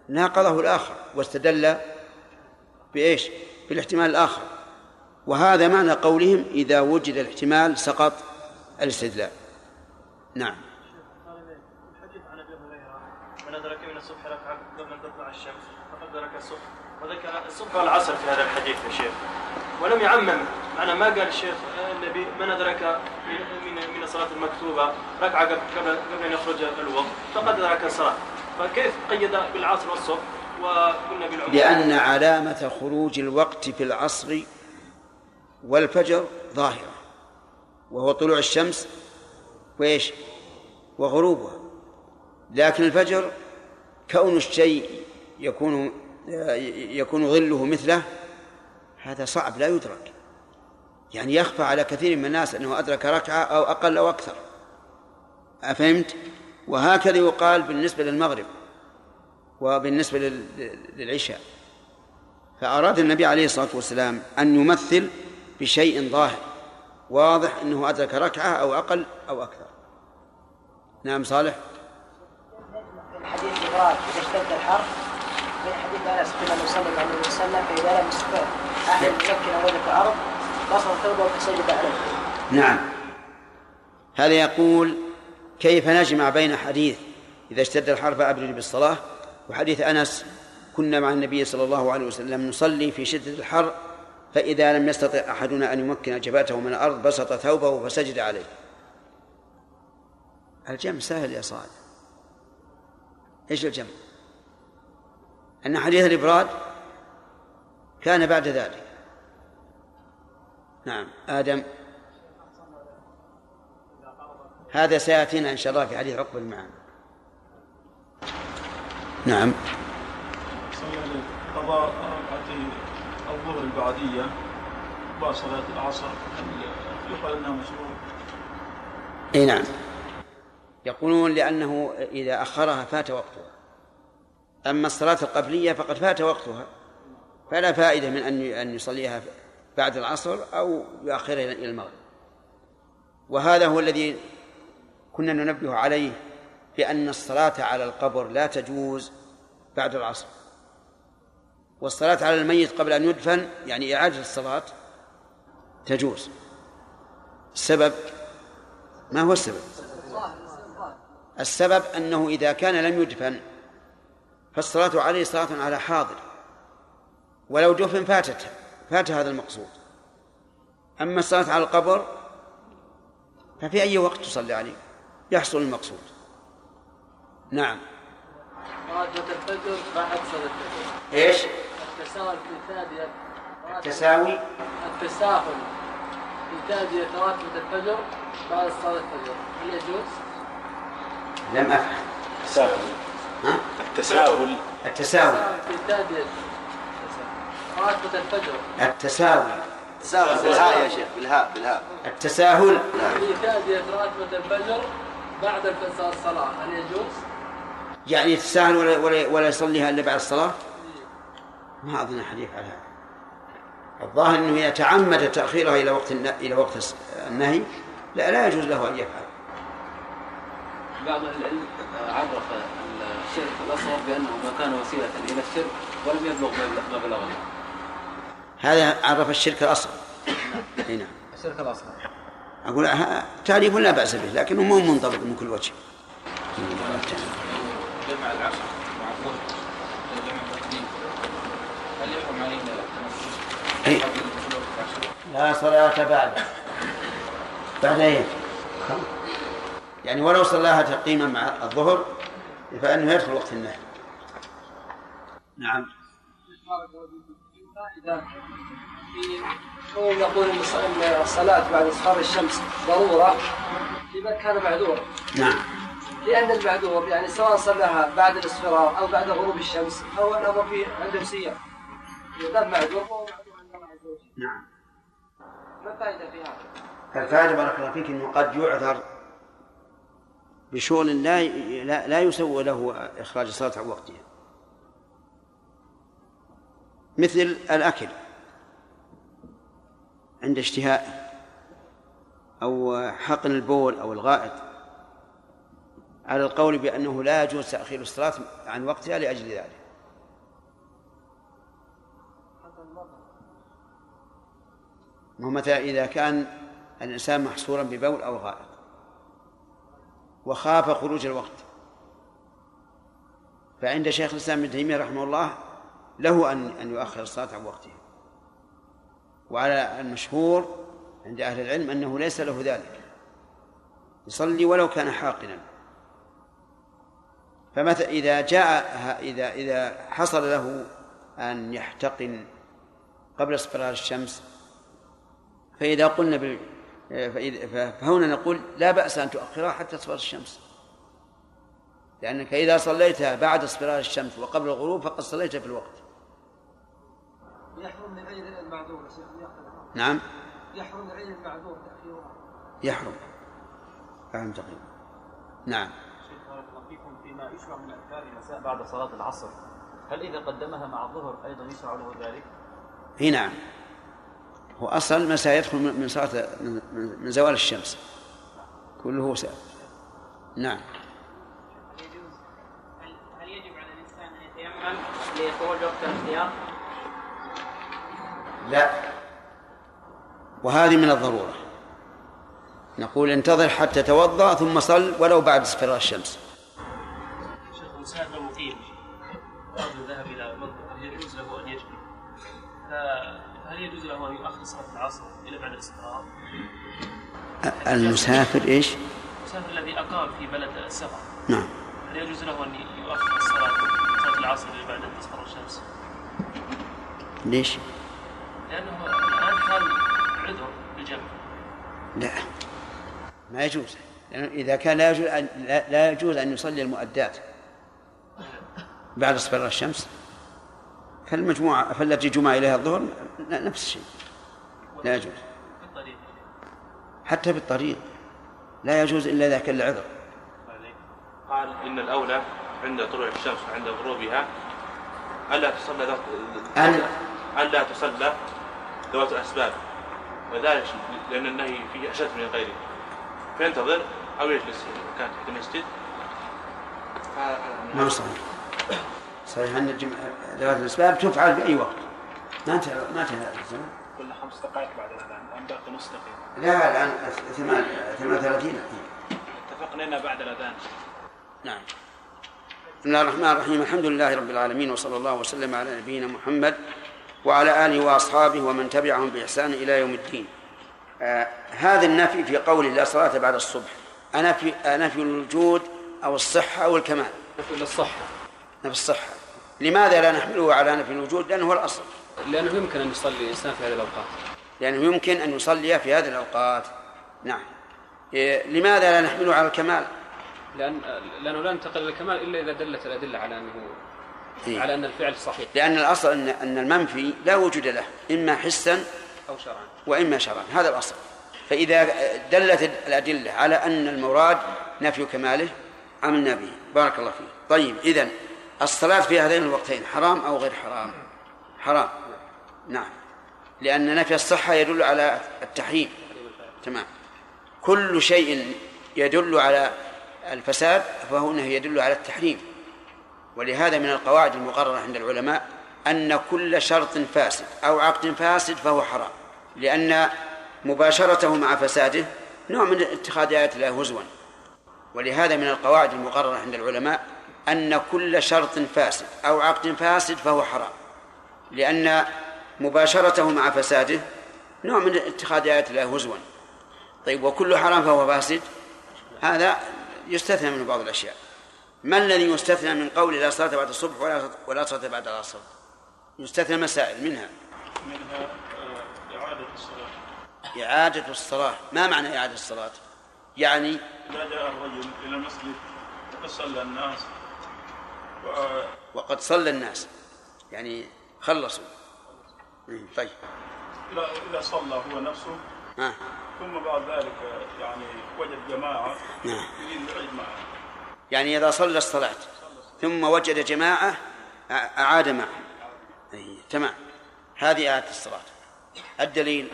ناقضه الآخر واستدل بإيش؟ بالاحتمال الآخر. وهذا معنى قولهم إذا وجد الاحتمال سقط الاستدلال. نعم. الحديث عن أبي هريرة من أدرك من الصبح ركعة قبل أن تطلع الشمس فقد ادرك الصبح. وذكر الصبح والعصر في هذا الحديث يا شيخ. ولم يعمم معنى ما قال الشيخ النبي من أدرك من من الصلاة المكتوبة ركعة قبل قبل أن يخرج الوقت فقد أدرك الصلاة. فكيف قيد بالعصر والصبح وقلنا بالعمر لأن علامة خروج الوقت في العصر والفجر ظاهرة وهو طلوع الشمس وإيش؟ وغروبها. لكن الفجر كون الشيء يكون يكون ظله مثله هذا صعب لا يدرك. يعني يخفى على كثير من الناس أنه أدرك ركعة أو أقل أو أكثر. أفهمت؟ وهكذا يقال بالنسبة للمغرب وبالنسبة لل- للعشاء. فأراد النبي عليه الصلاة والسلام أن يمثل بشيء ظاهر واضح أنه أدرك ركعة أو أقل أو أكثر. نعم صالح. حديث إبراهيم إذا اشتد الحر من حديث أنس النبي صلى الله عليه وسلم فإذا لم يستطع أحد يمكن أن وجد الأرض بصر ثوبه فسجد عليه نعم. هذا يقول كيف نجمع بين حديث إذا اشتد الحر فأبرد بالصلاة وحديث أنس كنا مع النبي صلى الله عليه وسلم نصلي في شدة الحر فإذا لم يستطع أحدنا أن يمكن جبهته من الأرض بسط ثوبه فسجد عليه. الجمع سهل يا صالح إيش الجمع؟ أن حديث الإبراد كان بعد ذلك. نعم آدم هذا سيأتينا إن شاء الله في حديث عقبة المعاني نعم قضاء ركعتي الظهر البعدية وصلاة العصر. هل يقال أنها مشروع؟ إي نعم. يقولون لأنه إذا أخرها فات وقتها. أما الصلاة القبلية فقد فات وقتها. فلا فائدة من أن أن يصليها بعد العصر أو يؤخرها إلى المغرب. وهذا هو الذي كنا ننبه عليه بأن الصلاة على القبر لا تجوز بعد العصر. والصلاة على الميت قبل أن يدفن يعني إعادة الصلاة تجوز. السبب ما هو السبب؟ السبب أنه إذا كان لم يدفن فالصلاة عليه صلاة على حاضر. ولو دفن فاتت فات هذا المقصود. أما الصلاة على القبر ففي أي وقت تصلي عليه؟ يحصل المقصود. نعم. راتبة الفجر بعد صلاة الفجر. إيش؟ التساهل في التساوي؟ التساهل في تادية راتبة الفجر بعد صلاة الفجر. هل يجوز؟ لم أفهم. التساهل ها؟ التساهل التساوي في تادية راتبة الفجر. التساوي تساهل بالهاء يا شيخ بالهاء بالهاء التساهل. في تادية راتبة الفجر بعد الفجر الصلاة هل يجوز؟ يعني يتساهل ولا, ولا, ولا يصليها إلا بعد الصلاة؟ ما أظن حديث على هذا. الظاهر أنه يتعمد تأخيرها إلى وقت الن- إلى وقت النهي لا لا يجوز له أن يفعل. بعض العلم عرف الشرك الأصغر بأنه ما كان وسيلة إلى الشرك ولم يبلغ ما بلغه هذا عرف الشرك الأصغر. إي نعم. الشرك الأصغر. أقول تعريف لا بأس به لكنه مو منضبط من كل وجه. جمع العصر مع الظهر جمع التقديم. هل يحرم علينا العصر؟ لا صلاة بعد. بعد إيه؟ يعني ولو صلاها تقييما مع الظهر فإنه يدخل وقت النهي. نعم. في كون نقول إن الص- إن الصلاة بعد إصفار الشمس ضرورة لمن كان معذورا نعم. لأن المعذور يعني سواء صلاها بعد الاصفرار أو بعد غروب الشمس فهو الأمر فيه عنده إذا كان معذور فهو معذور عند الله عز وجل. نعم. ما الفائدة في هذا؟ الفائدة بارك الله فيك أنه قد يعذر بشغل لا لا, لا يسوى له إخراج الصلاة عن وقتها مثل الأكل. عند اشتهاء أو حقن البول أو الغائط على القول بأنه لا يجوز تأخير الصلاة عن وقتها لأجل ذلك. ومتى إذا كان الإنسان محصورا ببول أو غائط وخاف خروج الوقت. فعند شيخ الإسلام ابن تيمية رحمه الله له أن أن يؤخر الصلاة عن وقتها. وعلى المشهور عند أهل العلم أنه ليس له ذلك. يصلي ولو كان حاقنا. فمثلا إذا جاء إذا إذا حصل له أن يحتقن قبل اصفرار الشمس فإذا قلنا بال... فهنا نقول لا بأس أن تؤخرها حتى تصفر الشمس. لأنك إذا صليتها بعد اصفرار الشمس وقبل الغروب فقد صليتها في الوقت. يحرم من غير المعذور نعم. يحرم غير المعذور تأخيرها يحرم. فهم تقريبا نعم. شيخ بارك الله فيكم فيما يشرع من أذكار المساء بعد صلاة العصر هل إذا قدمها مع الظهر أيضا يشرع له ذلك؟ إي نعم. هو أصلا المساء يدخل من صلاه من زوال الشمس. كله ساء نعم. هل يجب على الإنسان أن يتيمم لخروج وقت الاختيار؟ لا وهذه من الضرورة نقول انتظر حتى توضا ثم صل ولو بعد اصفرار الشمس شيخ مسافر مقيم رجل ذهب إلى منطقه يجوز له أن يجري فهل يجوز له أن يؤخر صلاة العصر إلى بعد الاستقرار؟ المسافر إيش؟ المسافر الذي أقام في بلد السفر نعم هل يجوز له أن يؤخر الصلاه صلاة العصر إلى بعد تصفر الشمس؟ ليش؟ لأنه الآن حال عذر بالجمع لا. ما يجوز. لأنه إذا كان لا يجوز أن لا, يجوز أن يصلي المؤدات. بعد اصفرار الشمس. فالمجموعة فالتي جمع إليها الظهر نفس الشيء. لا يجوز. حتى بالطريق. لا يجوز إلا إذا كان العذر قال إن الأولى عند طلوع الشمس وعند غروبها ألا تصلى ألا تصلى ذوات الأسباب وذلك لأن النهي فيه أشد من غيره. فينتظر أو يجلس إذا كان تحت المسجد. ما صحيح. صحيح أن ذوات الأسباب تفعل في أي وقت. ما انتهى ما انتهى هذا الزمن كل خمس دقائق بعد الأذان الآن باقي نص دقيقة؟ لا الآن ثمان ثمان ثلاثين. اتفقنا إنه بعد الأذان. نعم. بسم الله الرحمن الرحيم. الحمد لله رب العالمين وصلى الله وسلم على نبينا محمد وعلى آله وأصحابه ومن تبعهم بإحسان إلى يوم الدين. آه هذا النفي في قول لا صلاة بعد الصبح. أنفي أنفي الوجود أو الصحة أو الكمال؟ نفي الصحة نفي الصحة. لماذا لا نحمله على نفي الوجود؟ لأنه هو الأصل. لأنه يمكن أن يصلي الإنسان في هذه الأوقات. لأنه يمكن أن يصلي في هذه الأوقات. نعم. إيه لماذا لا نحمله على الكمال؟ لأن لأنه لا ينتقل إلى الكمال إلا إذا دلت الأدلة على أنه إيه؟ على أن الفعل صحيح. لأن الأصل أن أن المنفي لا وجود له إما حسا أو شرعا. وإما شرعا. هذا الأصل. فإذا دلت الأدلة على أن المراد نفي كماله عملنا به. بارك الله فيك. طيب إذن الصلاة في هذين الوقتين حرام أو غير حرام؟ حرام. نعم. لأن نفي الصحة يدل على التحريم. تمام. كل شيء يدل على الفساد فهو يدل على التحريم. ولهذا من القواعد المقررة عند العلماء أن كل شرط فاسد أو عقد فاسد فهو حرام لأن مباشرته مع فساده نوع من اتخاذ آيات الله هزوا. ولهذا من القواعد المقررة عند العلماء أن كل شرط فاسد أو عقد فاسد فهو حرام لأن مباشرته مع فساده نوع من اتخاذ آيات الله هزوا. طيب وكل حرام فهو فاسد؟ هذا يستثنى منه بعض الأشياء. ما الذي يستثنى من قول لا صلاة بعد الصبح ولا ولا صلاة بعد العصر؟ يستثنى مسائل منها. منها آه، إعادة الصلاة. إعادة الصلاة. ما معنى إعادة الصلاة؟ يعني إذا جاء الرجل إلى المسجد وقد صلى الناس و- وقد صلى الناس. يعني خلصوا. طيب. إذا إذا صلى هو نفسه. ها ثم بعد ذلك يعني وجد جماعة نعم. يريد العيد معه يعني إذا صلى الصلاة ثم وجد جماعة أع- أعاد معه. أي تمام. هذه إعادة الصلاة. الدليل؟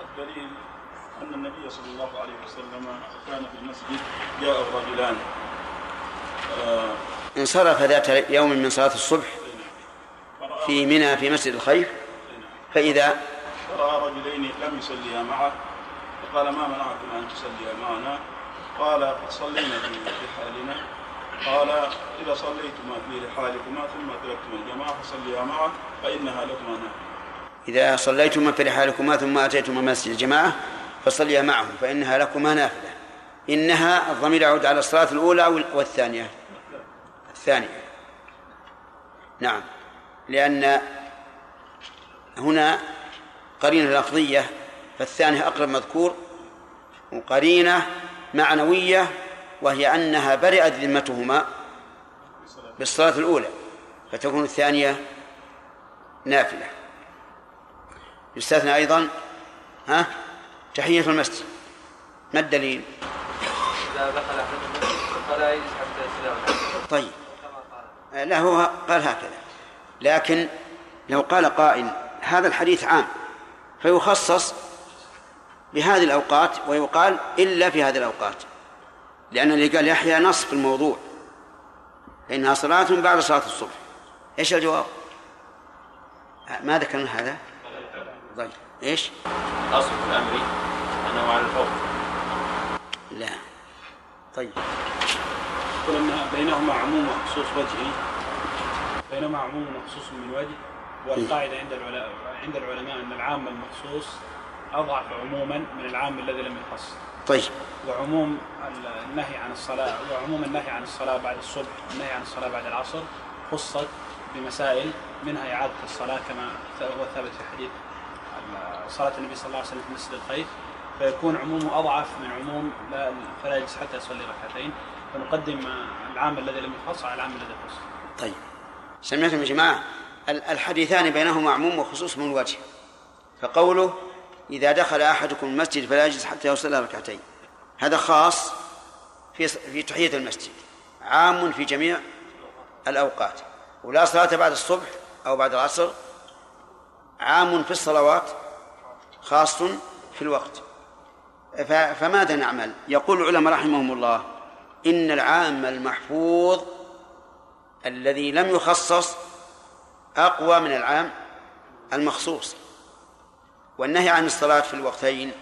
الدليل أن النبي صلى الله عليه وسلم كان في المسجد جاء رجلان آه، انصرف ذات يوم من صلاة الصبح في منى في مسجد الخير فإذا؟ فرأى رجلين لم يصليا معه فقال ما منعكم أن تصليا معنا؟ قال قد صلينا في رحالنا. قال إذا صليتما في رحالكما ثم تركتم الجماعة فصليا معه فإنها لكما نافلة إذا صليتما في رحالكما ثم أتيتما مسجد الجماعة فصليا معهم فإنها لكما نافلة. إنها الضمير يعود على الصلاة الأولى والثانية؟ الثانية. نعم. لأن هنا قرينة لفظية فالثانية أقرب مذكور وقرينة معنوية وهي أنها برئت ذمتهما بالصلاة الأولى فتكون الثانية نافلة. يستثنى أيضا ها تحية المسجد. ما الدليل؟ إذا دخل فلا يجلس حتى يسلم طيب. لا هو قال هكذا. لكن لو قال قائل هذا الحديث عام فيخصص بهذه الأوقات ويقال إلا في هذه الأوقات. لأن اللي قال يحيى نص في الموضوع. فإنها صلاة بعد صلاة الصبح. إيش الجواب؟ ما ذكرنا هذا؟ طيب إيش؟ الأصل في الأمر أنه على الفور. لا. طيب. يقول أن بينهما عموم وخصوص وجهي. بينهما عموم وخصوص من وجه والقاعدة عند العلماء عند العلماء أن العام المخصوص أضعف عموما من العام الذي لم يخص. طيب. وعموم النهي عن الصلاة وعموم النهي عن الصلاة بعد الصبح والنهي عن الصلاة بعد العصر خصت بمسائل منها إعادة الصلاة كما هو ثابت في حديث صلاة النبي صلى الله عليه وسلم في مسجد الخيف فيكون عمومه أضعف من عموم لا فلا يجلس حتى يصلي ركعتين. فنقدم العام الذي لم يخص على العام الذي خص. طيب. سمعتم يا جماعة؟ الحديثان بينهما عموم وخصوص من وجه. فقوله إذا دخل أحدكم المسجد فلا يجلس حتى يصلي ركعتين. هذا خاص في في تحية المسجد عام في جميع الأوقات. ولا صلاة بعد الصبح أو بعد العصر عام في الصلوات خاص في الوقت. فماذا نعمل؟ يقول العلماء رحمهم الله إن العام المحفوظ الذي لم يخصص أقوى من العام المخصوص. والنهي عن الصلاة في الوقتين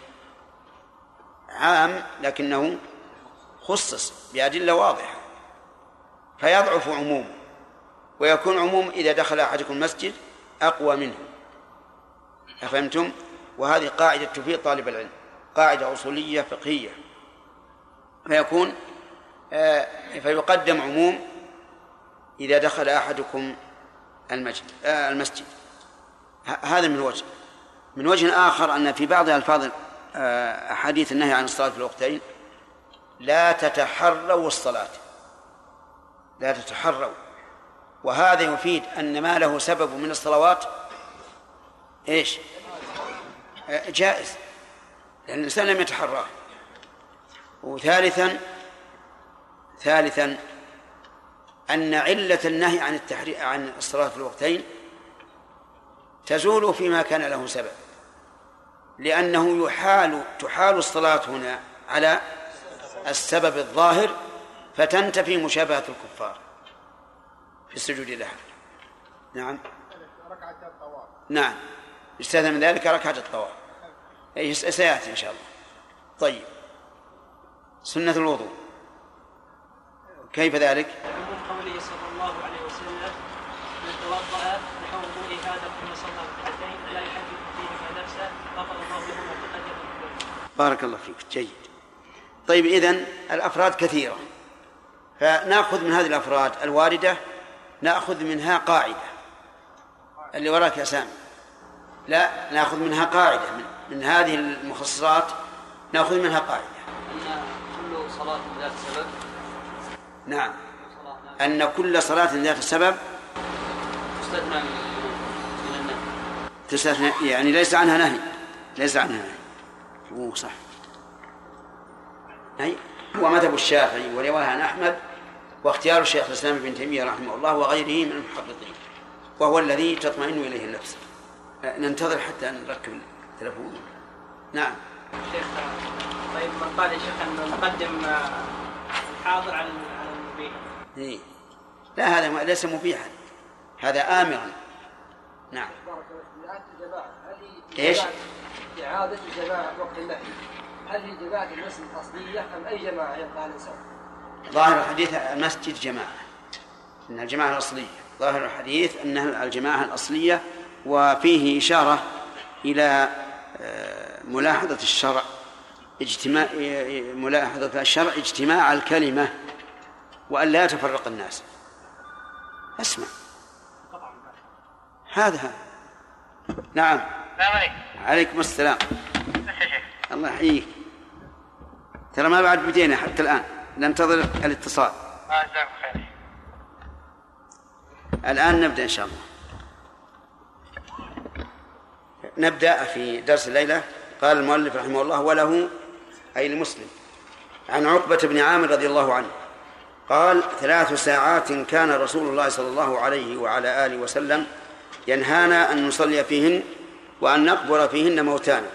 عام لكنه خصص بأدلة واضحة فيضعف عمومه ويكون عموم إذا دخل أحدكم المسجد أقوى منه. أفهمتم؟ وهذه قاعدة تفيد طالب العلم قاعدة أصولية فقهية. فيكون آه فيقدم عموم إذا دخل أحدكم آه المسجد. هذا من وجه من وجه آخر أن في بعض ألفاظ آه، أحاديث النهي عن الصلاة في الوقتين لا تتحروا الصلاة. لا تتحروا. وهذا يفيد أن ما له سبب من الصلوات إيش؟ آه، جائز. لأن الإنسان لم يتحراه. وثالثا ثالثا أن علة النهي عن التحرير عن الصلاة في الوقتين تزول فيما كان له سبب. لأنه يحال تحال الصلاة هنا على السبب الظاهر فتنتفي مشابهة الكفار في السجود لها. نعم. نعم. يستثنى من ذلك ركعة الطواف. سيأتي إن شاء الله. طيب. سنة الوضوء. كيف ذلك؟ عموم قوله صلى الله عليه وسلم من توضأ نحو هذا ثم صلى ركعتين لا يحدث فيهما نفسه غفر الله له ما تقدم من بارك الله فيك جيد. طيب إذن الأفراد كثيرة. فنأخذ من هذه الأفراد الواردة نأخذ منها قاعدة. اللي وراك يا سامي. لا نأخذ منها قاعدة. من, من هذه المخصصات نأخذ منها قاعدة. أن كل صلاة ذات سبب نعم. أن كل صلاة ذات سبب تستثنى من النهي تستثنى يعني ليس عنها نهي. ليس عنها نهي. أوه صح. أي هو مذهب الشافعي ورواية عن أحمد واختيار الشيخ الإسلام ابن تيمية رحمه الله وغيره من المحققين وهو الذي تطمئن إليه النفس ننتظر حتى نركب التلفون. نعم. شيخ طيب من قال يا شيخ أن نقدم الحاضر على على المبيح. إيه. لا هذا ما- ليس مبيحا. هذا آمرا. نعم. فيك. إعادة؟ جماعة- وقت النهي هل هي جماعة المسجد الأصلية أم أي جماعة يبقى الإنسان؟ ظاهر الحديث المسجد جماعة أنها الجماعة الأصلية. ظاهر الحديث أنها الجماعة الأصلية وفيه إشارة إلى آه، ملاحظة الشرع اجتماع ملاحظة الشرع اجتماع الكلمة وأن لا يتفرق الناس. اسمع. هذا نعم. السلام عليكم. عليكم السلام. الله يحييك. ترى ما بعد بدينا حتى الآن. ننتظر الاتصال. يجزاكم خير. الآن نبدأ إن شاء الله. نبدأ في درس الليلة. قال المؤلف رحمه الله وله أي المسلم عن عقبة بن عامر رضي الله عنه. قال ثلاث ساعات كان رسول الله صلى الله عليه وعلى آله وسلم ينهانا أن نصلي فيهن وأن نقبر فيهن موتانا.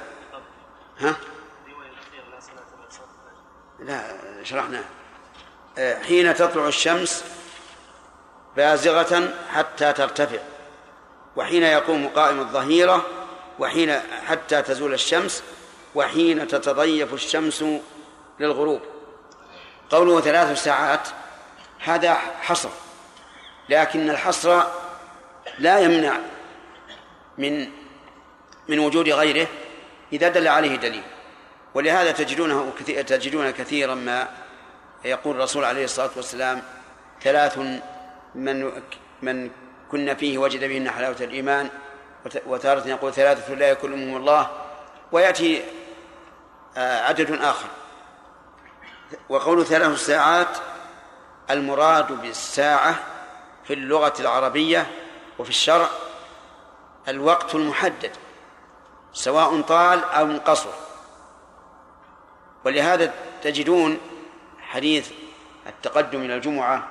ها؟ لا شرحنا حين تطلع الشمس بازغة حتى ترتفع وحين يقوم قائم الظهيرة وحين حتى تزول الشمس وحين تتضيف الشمس للغروب. قوله ثلاث ساعات هذا حصر لكن الحصر لا يمنع من من وجود غيره إذا دل عليه دليل. ولهذا تجدونه تجدون كثيرا ما يقول الرسول عليه الصلاة والسلام ثلاث من من كنا فيه وجد بهن حلاوة الإيمان وتارة يقول ثلاثة لا يكلمهم الله. ويأتي آه، عدد آخر. وقول ثلاث ساعات المراد بالساعة في اللغة العربية وفي الشرع الوقت المحدد. سواء طال أو انقصر ولهذا تجدون حديث التقدم إلى الجمعة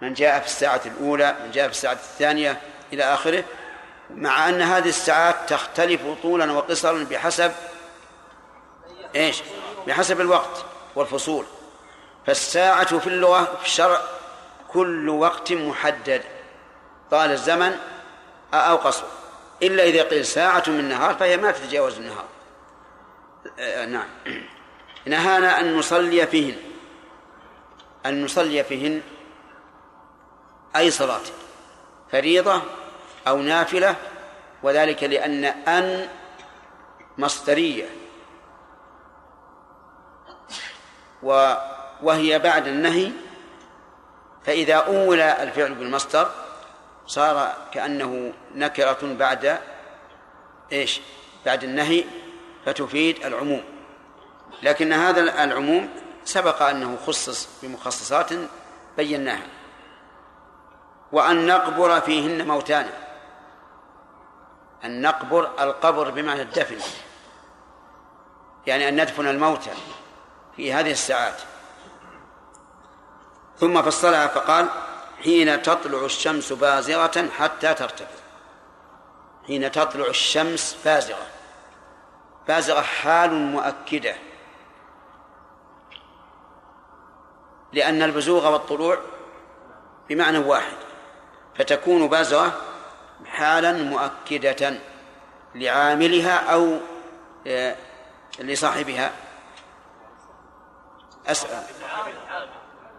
من جاء في الساعة الأولى من جاء في الساعة الثانية إلى آخره مع أن هذه الساعات تختلف طولا وقصرا بحسب إيش؟ بحسب الوقت والفصول. فالساعة في اللغة في الشرع كل وقت محدد طال الزمن أو قصر. إلا إذا قيل ساعة من نهار فهي ما تتجاوز النهار. آه نعم. نهانا أن نصلي فيهن. أن نصلي فيهن. أي صلاة؟ فريضة أو نافلة. وذلك لأن أن مصدرية. وهي بعد النهي. فإذا أول الفعل بالمصدر صار كأنه نكرة بعد إيش؟ بعد النهي فتفيد العموم. لكن هذا العموم سبق أنه خصص بمخصصات بيناها. وأن نقبر فيهن موتانا. أن نقبر القبر بمعنى الدفن. يعني أن ندفن الموتى في هذه الساعات. ثم فصلها فقال حين تطلع الشمس بازغة حتى ترتفع. حين تطلع الشمس بازغة. بازغة حال مؤكدة. لأن البزوغ والطلوع بمعنى واحد. فتكون بازغة حالا مؤكدة لعاملها أو آه، لصاحبها. أسأل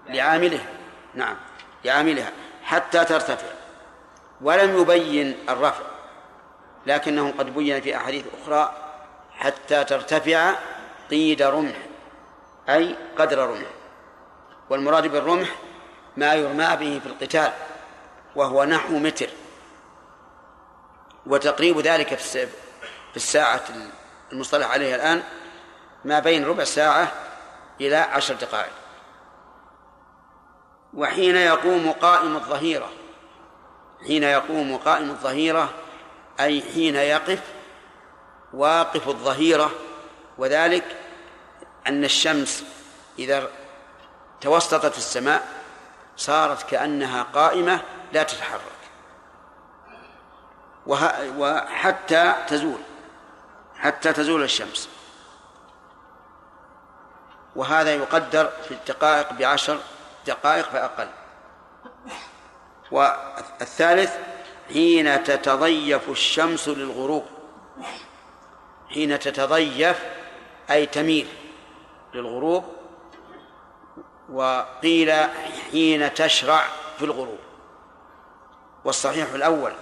لعامله. نعم. لعاملها حتى ترتفع. ولم يبين الرفع لكنه قد بين في أحاديث أخرى حتى ترتفع قيد رمح أي قدر رمح. والمراد بالرمح ما يرمى به في القتال وهو نحو متر. وتقريب ذلك في الساعة المصطلح عليها الآن ما بين ربع ساعة إلى عشر دقائق. وحين يقوم قائم الظهيرة. حين يقوم قائم الظهيرة أي حين يقف واقف الظهيرة. وذلك أن الشمس إذا توسطت السماء صارت كأنها قائمة لا تتحرك. وحتى تزول حتى تزول الشمس. وهذا يقدر في الدقائق بعشر دقائق فأقل. والثالث حين تتضيف الشمس للغروب. حين تتضيف أي تميل للغروب. وقيل حين تشرع في الغروب. والصحيح الأول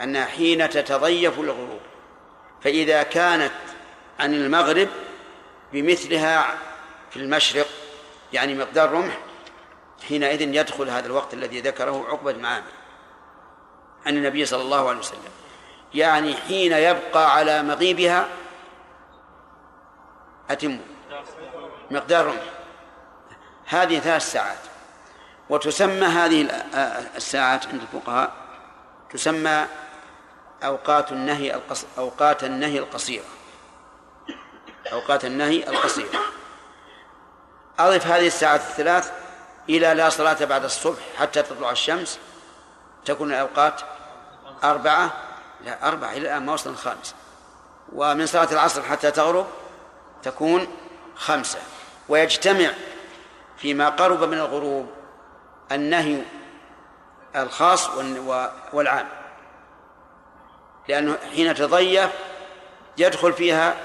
أنها حين تتضيف للغروب فإذا كانت عن المغرب بمثلها في المشرق يعني مقدار رمح حينئذ يدخل هذا الوقت الذي ذكره عقبة بن عامر. عن النبي صلى الله عليه وسلم. يعني حين يبقى على مغيبها أتم مقدار رمح. هذه ثلاث ساعات. وتسمى هذه الساعات عند الفقهاء تسمى أوقات النهي القص... أوقات النهي القصيرة. أوقات النهي القصيرة. أضف هذه الساعات الثلاث إلى لا صلاة بعد الصبح حتى تطلع الشمس تكون الأوقات أربعة لا أربعة إلى الآن ما وصل الخامس ومن صلاة العصر حتى تغرب تكون خمسة. ويجتمع فيما قرب من الغروب النهي الخاص والعام. لأنه حين تضيف يدخل فيها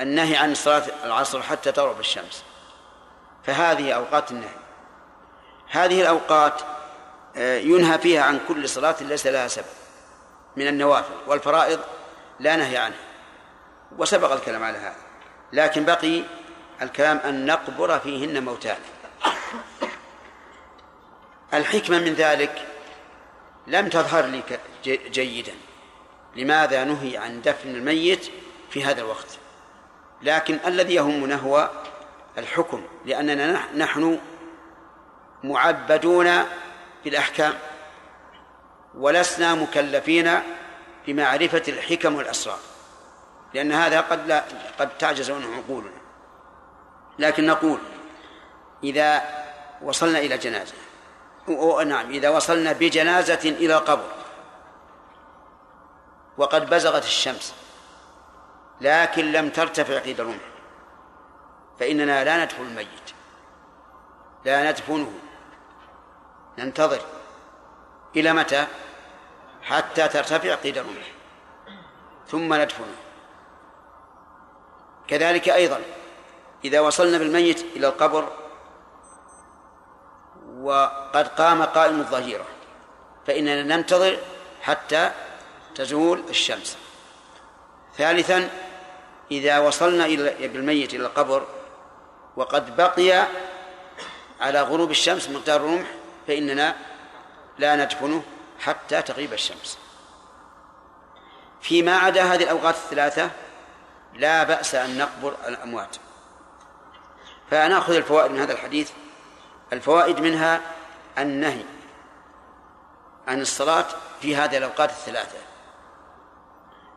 النهي عن صلاة العصر حتى تغرب الشمس. فهذه أوقات النهي. هذه الأوقات آه، ينهى فيها عن كل صلاة ليس لها سبب من النوافل والفرائض لا نهي عنها وسبق الكلام على هذا. لكن بقي الكلام أن نقبر فيهن موتانا. الحكمة من ذلك لم تظهر لي جيدا. لماذا نهي عن دفن الميت في هذا الوقت؟ لكن الذي يهمنا هو الحكم لأننا نحن معبدون بالأحكام ولسنا مكلفين بمعرفة الحكم والأسرار لأن هذا قد لا قد تعجز عنه عقولنا. لكن نقول إذا وصلنا إلى جنازة نعم إذا وصلنا بجنازة إلى قبر وقد بزغت الشمس لكن لم ترتفع قيد الرمح فإننا لا ندفن الميت. لا ندفنه. ننتظر. إلى متى؟ حتى ترتفع قيد الرمح. ثم ندفنه. كذلك أيضا إذا وصلنا بالميت إلى القبر وقد قام قائم الظهيرة فإننا ننتظر حتى تزول الشمس. ثالثا إذا وصلنا إلى بالميت إلى القبر وقد بقي على غروب الشمس مقدار الرمح فإننا لا ندفنه حتى تغيب الشمس. فيما عدا هذه الأوقات الثلاثة لا بأس أن نقبر الأموات. فنأخذ الفوائد من هذا الحديث. الفوائد منها النهي عن الصلاة في هذه الأوقات الثلاثة.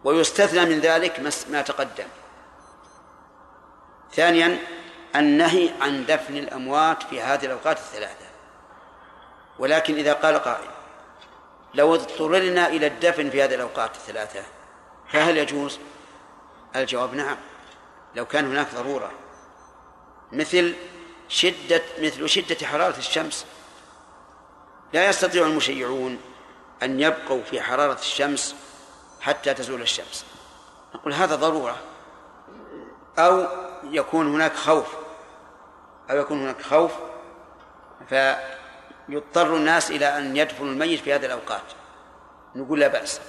ويستثنى من ذلك ما تقدم. ثانيا النهي عن دفن الأموات في هذه الأوقات الثلاثة. ولكن إذا قال قائل لو اضطررنا إلى الدفن في هذه الأوقات الثلاثة فهل يجوز؟ الجواب نعم. لو كان هناك ضرورة. مثل شدة مثل شدة حرارة الشمس. لا يستطيع المشيعون أن يبقوا في حرارة الشمس حتى تزول الشمس. نقول هذا ضرورة. أو يكون هناك خوف أو يكون هناك خوف فيضطر الناس إلى أن يدفنوا الميت في هذه الأوقات. نقول لا بأس.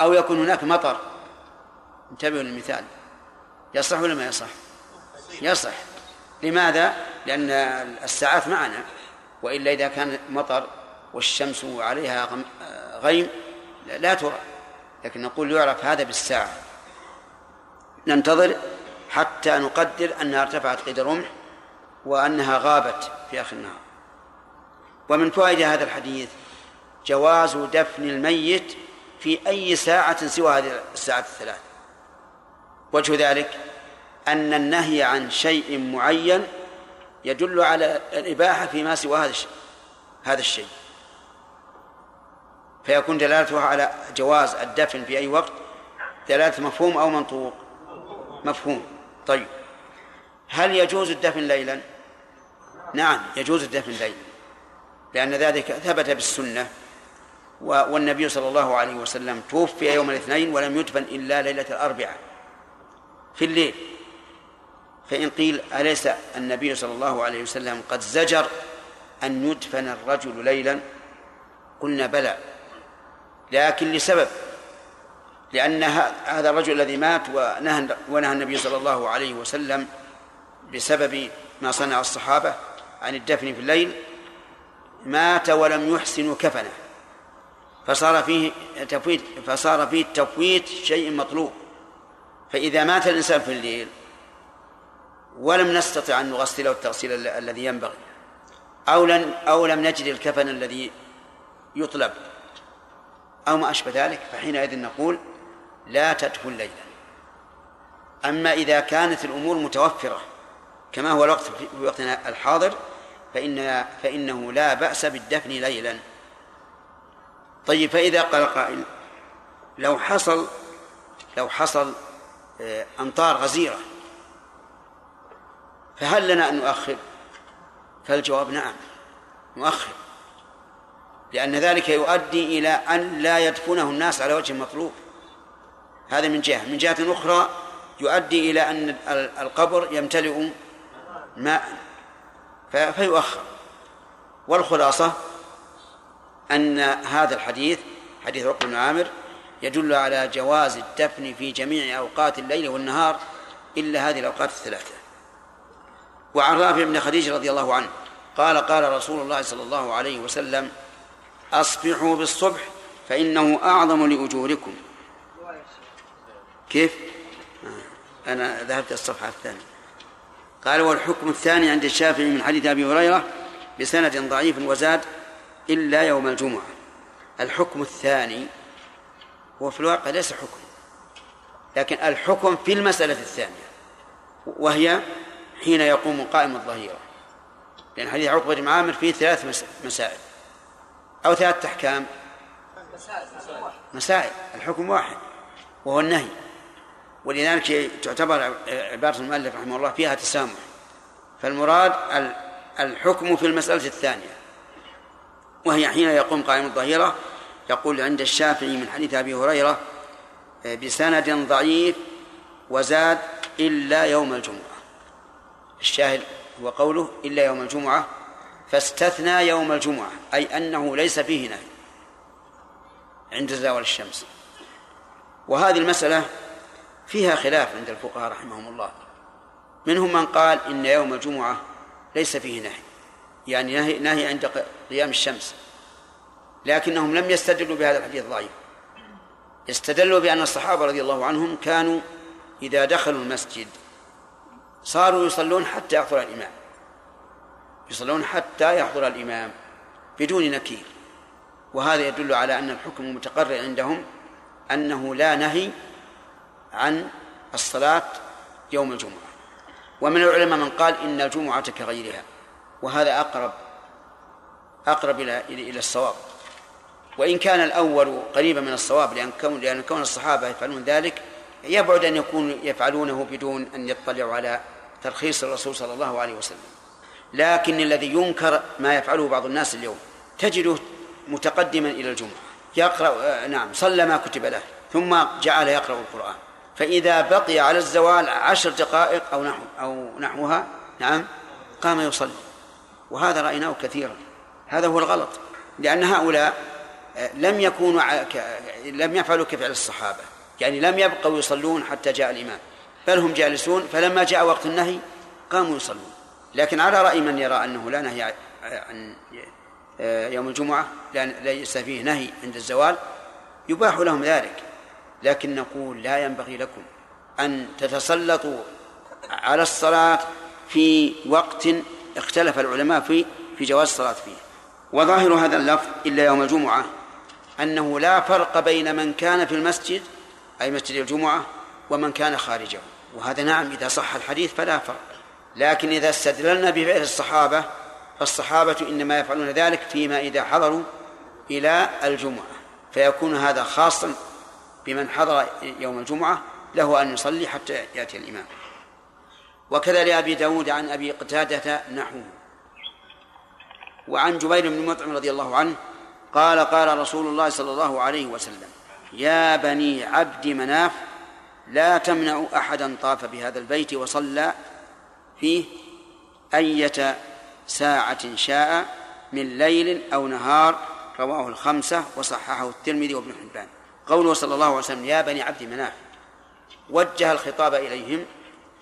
أو يكون هناك مطر. انتبهوا للمثال. يصح ولا ما يصح؟ يصح. لماذا؟ لأن الساعات معنا وإلا إذا كان مطر والشمس عليها غيم لا ترى. لكن نقول يعرف هذا بالساعة. ننتظر حتى نقدر أنها ارتفعت قيد الرمح وأنها غابت في آخر النهار. ومن فوائد هذا الحديث جواز دفن الميت في أي ساعة سوى هذه الساعات الثلاث وجه ذلك أن النهي عن شيء معين يدل على الإباحة فيما سوى هذا الشيء هذا الشيء. فيكون دلالته على جواز الدفن في أي وقت دلالة مفهوم أو منطوق؟ مفهوم. طيب. هل يجوز الدفن ليلا؟ نعم يجوز الدفن ليلا لأن ذلك ثبت بالسنة والنبي صلى الله عليه وسلم توفي يوم الاثنين ولم يدفن إلا ليلة الأربعاء في الليل. فإن قيل أليس النبي صلى الله عليه وسلم قد زجر أن يدفن الرجل ليلا؟ قلنا بلى لكن لسبب. لأن هذا الرجل الذي مات ونهى ونهى النبي صلى الله عليه وسلم بسبب ما صنع الصحابة عن الدفن في الليل مات ولم يحسنوا كفنه. فصار فيه تفويت فصار فيه تفويت شيء مطلوب. فإذا مات الإنسان في الليل ولم نستطع أن نغسله التغسيل الذي ينبغي. أو لن أو لم نجد الكفن الذي يطلب. أو ما أشبه ذلك فحينئذ نقول لا تدخل ليلا أما إذا كانت الأمور متوفرة كما هو الوقت في وقتنا الحاضر فإن فإنه لا بأس بالدفن ليلا. طيب فإذا قال قائل لو حصل لو حصل آه، أمطار غزيرة فهل لنا أن نؤخر؟ فالجواب نعم نؤخر لأن ذلك يؤدي إلى أن لا يدفنه الناس على وجه المطلوب هذا من جهة. من جهة أخرى يؤدي إلى أن القبر يمتلئ ماء فيؤخر. والخلاصة أن هذا الحديث حديث عقبة بن عامر يدل على جواز الدفن في جميع أوقات الليل والنهار إلا هذه الأوقات الثلاثة. وعن رافع بن خديجة رضي الله عنه قال قال رسول الله صلى الله عليه وسلم أصبحوا بالصبح فإنه أعظم لأجوركم. كيف؟ أنا ذهبت الصفحة الثانية. قال والحكم الثاني عند الشافعي من حديث أبي هريرة بسند ضعيف وزاد إلا يوم الجمعة. الحكم الثاني هو في الواقع ليس حكم لكن الحكم في المسألة الثانية وهي حين يقوم قائم الظهيرة. لأن حديث عقبة بن عامر فيه ثلاث مسائل أو ثلاثة أحكام. مسائل الحكم واحد وهو النهي. ولذلك تعتبر عبارة المؤلف رحمه الله فيها تسامح. فالمراد الحكم في المسألة الثانية. وهي حين يقوم قائم الظهيرة يقول عند الشافعي من حديث أبي هريرة بسند ضعيف وزاد إلا يوم الجمعة. الشاهد هو قوله إلا يوم الجمعة فاستثنى يوم الجمعة أي أنه ليس فيه نهي عند زوال الشمس. وهذه المسألة فيها خلاف عند الفقهاء رحمهم الله. منهم من قال إن يوم الجمعة ليس فيه نهي. يعني نهي, نهي عند قيام الشمس. لكنهم لم يستدلوا بهذا الحديث الضعيف. استدلوا بأن الصحابة رضي الله عنهم كانوا إذا دخلوا المسجد صاروا يصلون حتى يحضر الإمام. يصلون حتى يحضر الإمام بدون نكير. وهذا يدل على أن الحكم المتقرر عندهم أنه لا نهي عن الصلاة يوم الجمعة. ومن العلماء من قال إن الجمعة كغيرها وهذا أقرب أقرب إلى إلى الصواب. وإن كان الأول قريبا من الصواب لأن كون لأن كون الصحابة يفعلون ذلك يبعد أن يكونوا يفعلونه بدون أن يطلعوا على ترخيص الرسول صلى الله عليه وسلم. لكن الذي ينكر ما يفعله بعض الناس اليوم تجده متقدما إلى الجمعة. يقرأ آه، نعم صلى ما كتب له ثم جعل يقرأ القرآن. فإذا بقي على الزوال عشر دقائق أو نحو أو نحوها نعم قام يصلي. وهذا رأيناه كثيرا. هذا هو الغلط. لأن هؤلاء آه، لم يكونوا لم يفعلوا كفعل الصحابة. يعني لم يبقوا يصلون حتى جاء الإمام. بل هم جالسون فلما جاء وقت النهي قاموا يصلون. لكن على رأي من يرى أنه لا نهي عن آه، يوم الجمعة ليس فيه نهي عند الزوال يباح لهم ذلك. لكن نقول لا ينبغي لكم أن تتسلطوا على الصلاة في وقت اختلف العلماء في في جواز الصلاة فيه. وظاهر هذا اللفظ إلا يوم الجمعة أنه لا فرق بين من كان في المسجد أي مسجد الجمعة ومن كان خارجه. وهذا نعم إذا صح الحديث فلا فرق. لكن إذا استدللنا بفعل الصحابة فالصحابة إنما يفعلون ذلك فيما إذا حضروا إلى الجمعة. فيكون هذا خاصا بمن حضر يوم الجمعة له أن يصلي حتى يأتي الإمام. وكذا لأبي داود عن أبي قتادة نحوه. وعن جبير بن مطعم رضي الله عنه قال قال رسول الله صلى الله عليه وسلم يا بني عبد مناف لا تمنعوا أحدا طاف بهذا البيت وصلى فيه أية ساعة شاء من ليل أو نهار. رواه الخمسة وصححه الترمذي وابن حبان. قوله صلى الله عليه وسلم يا بني عبد مناف وجه الخطاب إليهم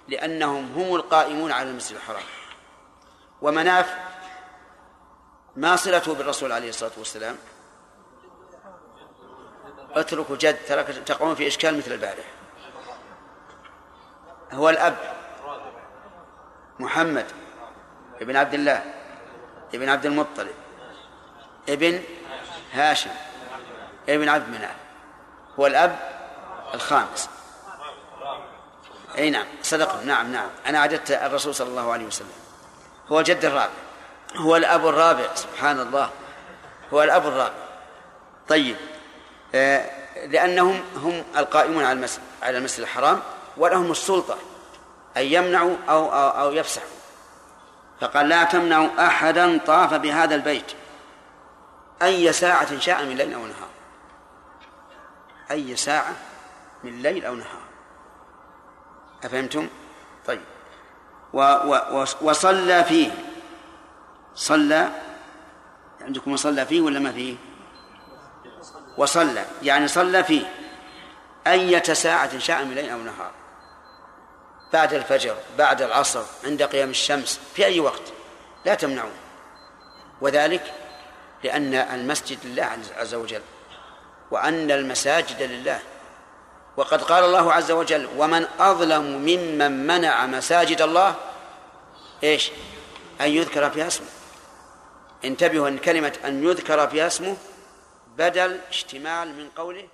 لأنهم هم القائمون على المسجد الحرام. ومناف ما صلته بالرسول عليه الصلاة والسلام؟ اتركوا جد ترك تقعون في إشكال مثل البارح هو الأب محمد ابن عبد الله ابن عبد المطلب ابن هاشم ابن عبد مناف. هو الأب الخامس. أي نعم صدق نعم نعم. أنا عددت الرسول صلى الله عليه وسلم. هو الجد الرابع. هو الأب الرابع. سبحان الله. هو الأب الرابع. طيب. آه لأنهم هم القائمون على المسجد على المسجد الحرام ولهم السلطة. أن يمنعوا أو أو, أو يفسحوا. فقال لا تمنعوا أحدا طاف بهذا البيت. أي ساعة شاء من ليل أو نهار. أي ساعة من ليل أو نهار. أفهمتم؟ طيب. و و وصلى فيه. صلى؟ عندكم صلى فيه ولا ما فيه؟ وصلى. يعني صلى فيه. أية ساعة شاء من ليل أو نهار. بعد الفجر بعد العصر عند قيام الشمس في أي وقت. لا تمنعون وذلك لأن المسجد لله عز وجل. وأن المساجد لله. وقد قال الله عز وجل ومن أظلم ممن منع مساجد الله إيش؟ أن يذكر فيها اسمه. انتبهوا أن كلمة أن يذكر فيها اسمه بدل اشتمال من قوله